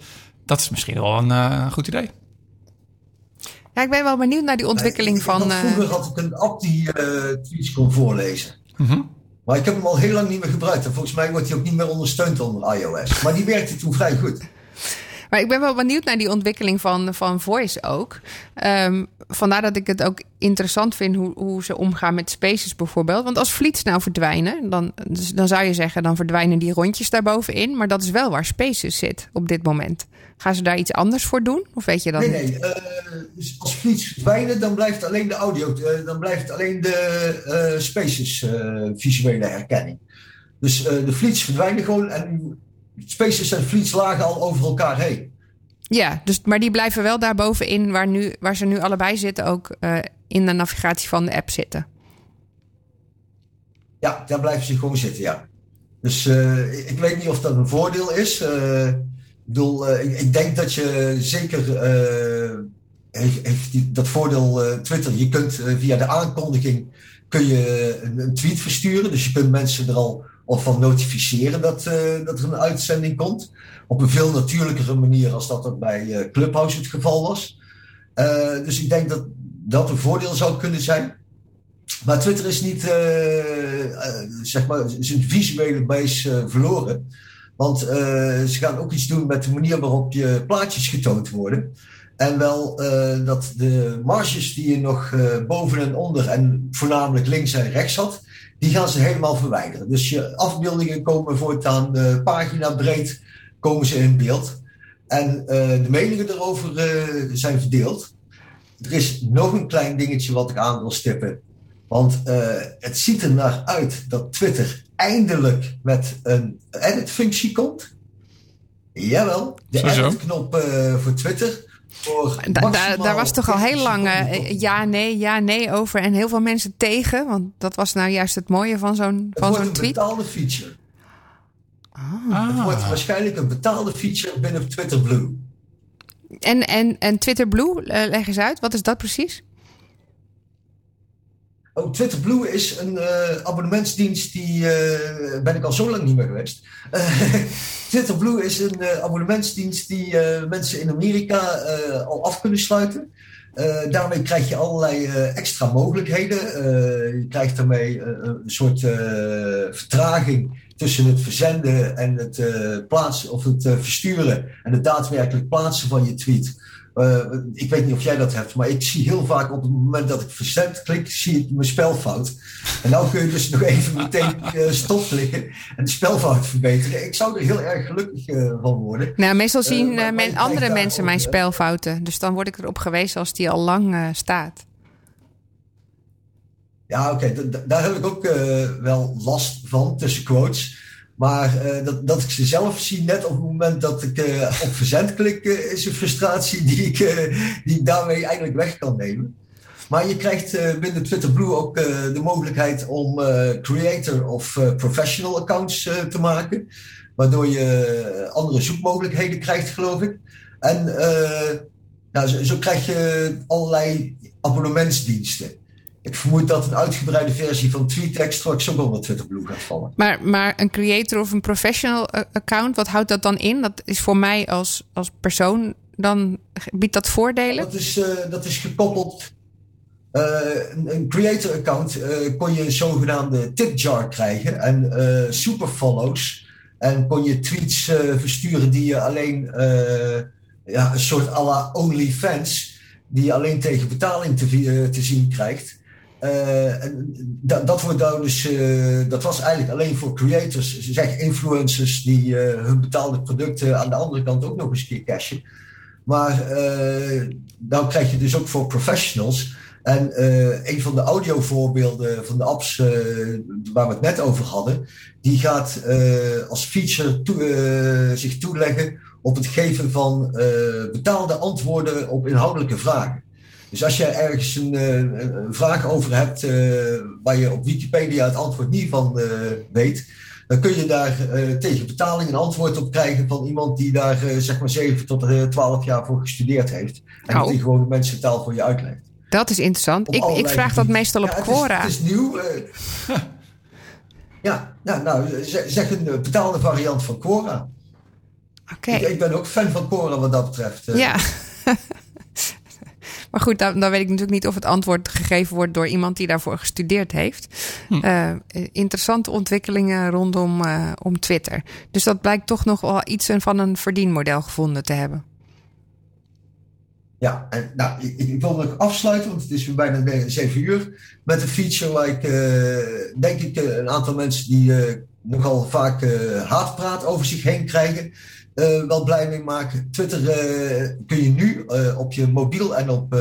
Dat is misschien wel een goed idee. Ja, ik ben wel benieuwd naar die ontwikkeling ik, van. Ik vroeger had ik een app die uh, tweets kon voorlezen. Mm Maar ik heb hem al heel lang niet meer gebruikt. En volgens mij wordt hij ook niet meer ondersteund onder iOS. Maar die werkte toen vrij goed. Maar ik ben wel benieuwd naar die ontwikkeling van, van voice ook. Um, vandaar dat ik het ook interessant vind hoe, hoe ze omgaan met spaces bijvoorbeeld. Want als fleets nou verdwijnen, dan, dus, dan zou je zeggen... dan verdwijnen die rondjes daarbovenin. Maar dat is wel waar spaces zit op dit moment. Gaan ze daar iets anders voor doen? Of weet je dat nee, niet? Nee, uh, als fleets verdwijnen, dan blijft alleen de audio... Uh, dan blijft alleen de uh, spaces visuele herkenning. Dus de fleets verdwijnen gewoon en Spaces en fleets lagen al over elkaar heen. Ja, dus, maar die blijven wel daar bovenin waar, nu, waar ze nu allebei zitten, ook in de navigatie van de app zitten. Ja, daar blijven ze gewoon zitten, ja. Dus ik weet niet of dat een voordeel is. Ik bedoel, ik, ik, denk dat je zeker die, dat voordeel Twitter. Je kunt via de aankondiging kun je een, een, tweet versturen. Dus je kunt mensen er al of van notificeren dat, uh, dat er een uitzending komt. Op een veel natuurlijkere manier als dat bij uh, Clubhouse het geval was. Uh, dus ik denk dat dat een voordeel zou kunnen zijn. Maar Twitter is niet, zeg maar, zijn visuele base verloren. Want ze gaan ook iets doen met de manier waarop je plaatjes getoond worden. En wel dat de marges die je nog boven en onder en voornamelijk links en rechts had, die gaan ze helemaal verwijderen. Dus je afbeeldingen komen voortaan uh, pagina breed komen ze in beeld. En de meningen erover zijn verdeeld. Er is nog een klein dingetje wat ik aan wil stippen. Want het ziet er naar uit dat Twitter eindelijk met een edit-functie komt. Jawel, de edit-knop voor Twitter. Da, daar was toch al heel lang uh, ja, nee, ja, nee over. En heel veel mensen tegen. Want dat was nou juist het mooie van zo'n van zo'n tweet. Het wordt een betaalde feature. Ah. Het wordt waarschijnlijk een betaalde feature binnen Twitter Blue. En, en, en Twitter Blue, uh, leg eens uit. Wat is dat precies? Oh, Twitter Blue is een uh, abonnementsdienst die uh, ben ik al zo lang niet meer geweest. Uh, Twitter Blue is een abonnementsdienst die mensen in Amerika al af kunnen sluiten. daarmee krijg je allerlei extra mogelijkheden. je krijgt daarmee een soort vertraging tussen het verzenden en het plaatsen of het versturen en het daadwerkelijk plaatsen van je tweet. Uh, ik weet niet of jij dat hebt, maar ik zie heel vaak op het moment dat ik verzend klik, zie ik mijn spelfout. En nou kun je dus nog even meteen uh, stopklikken en de spelfout verbeteren. Ik zou er heel erg gelukkig uh, van worden. Nou, meestal zien men, andere mensen mijn spelfouten. Dus dan word ik erop gewezen als die al lang staat. Ja, oké. Okay. Daar heb ik ook wel last van, tussen quotes. Maar uh, dat, dat ik ze zelf zie, net op het moment dat ik uh, op verzend klik, uh, is een frustratie die ik, die daarmee eigenlijk weg kan nemen. Maar je krijgt binnen Twitter Blue ook de mogelijkheid om creator of professional accounts te maken. Waardoor je andere zoekmogelijkheden krijgt, geloof ik. En zo krijg je allerlei abonnementsdiensten. Ik vermoed dat een uitgebreide versie van TweetDeck straks ook onder Twitter Blue gaat vallen. Maar, maar een creator of een professional account, wat houdt dat dan in? Dat is voor mij als, als persoon, dan biedt dat voordelen? Dat is, uh, dat is gekoppeld. een, een creator account kon je een zogenaamde tip jar krijgen en super follows. En kon je tweets versturen die je alleen ja, een soort à la OnlyFans, die je alleen tegen betaling te, te zien krijgt. En dat, dat, wordt dan dus, uh, dat was eigenlijk alleen voor creators, zeg influencers die uh, hun betaalde producten aan de andere kant ook nog eens een keer cashen. Maar dan krijg je dus ook voor professionals. En een van de audiovoorbeelden van de apps waar we het net over hadden, die gaat als feature zich toeleggen op het geven van betaalde antwoorden op inhoudelijke vragen. Dus als je ergens een, eh, een vraag over hebt uh, waar je op Wikipedia het antwoord niet van uh, weet, dan kun je daar tegen betaling een antwoord op krijgen van iemand die daar zeg maar 7 tot 12 jaar voor gestudeerd heeft. En oh. die gewoon de mensentaal voor je uitlegt. Dat is interessant. Ik, ik, vraag dat meestal op ja, Quora. Het is, het is nieuw. ja, ja, nou, zeg een betaalde variant van Quora. Oké. Ik, ik, ben ook fan van Quora wat dat betreft. Ja. Maar goed, dan, dan, weet ik natuurlijk niet of het antwoord gegeven wordt door iemand die daarvoor gestudeerd heeft. Hm. Uh, interessante ontwikkelingen rondom uh, om Twitter. Dus dat blijkt toch nog wel iets van een verdienmodel gevonden te hebben. Ja, en nou, ik, ik wil nog afsluiten, want het is weer bijna zeven uur. Met een feature waar ik, uh, denk ik, een aantal mensen die nogal vaak haatpraat over zich heen krijgen uh, wel blij mee maken. Twitter uh, kun je nu uh, op je mobiel en op,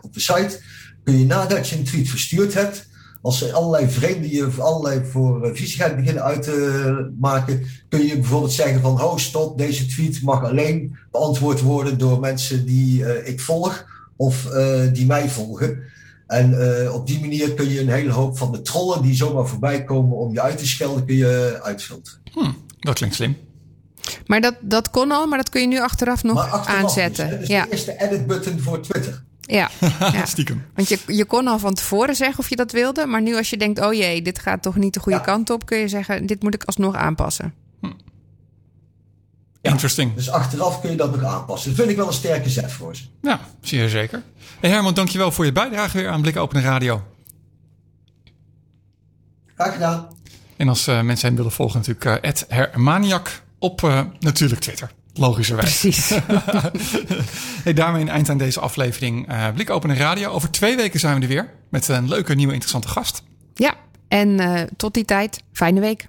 op de site, kun je nadat je een tweet verstuurd hebt, als er allerlei vreemden je allerlei voor viezigheid beginnen uit te maken, kun je bijvoorbeeld zeggen van, ho stop, deze tweet mag alleen beantwoord worden door mensen die ik volg of die mij volgen. En op die manier kun je een hele hoop van de trollen die zomaar voorbij komen om je uit te schelden, kun je uitfilteren. Hm, dat klinkt slim. Maar dat, dat kon al, maar dat kun je nu achteraf nog achteraf aanzetten. Dus, dus ja. de eerste edit button voor Twitter. Ja, ja. stiekem. Want je, je kon al van tevoren zeggen of je dat wilde. Maar nu als je denkt, oh jee, dit gaat toch niet de goede kant op. Kun je zeggen, dit moet ik alsnog aanpassen. Hm. Interesting. Dus achteraf kun je dat nog aanpassen. Dat vind ik wel een sterke zet voor ze. Ja, zeer zeker. Hey Herman, dankjewel voor je bijdrage weer aan Blik Open Radio. Graag gedaan. En als uh, mensen hem willen volgen natuurlijk uh, Hermaniak op uh, natuurlijk Twitter. Logischerwijs. Precies. hey, daarmee een eind aan deze aflevering uh, Blik Open Radio. Over twee weken zijn we er weer met een leuke, nieuwe, interessante gast. Ja, en uh, tot die tijd, fijne week.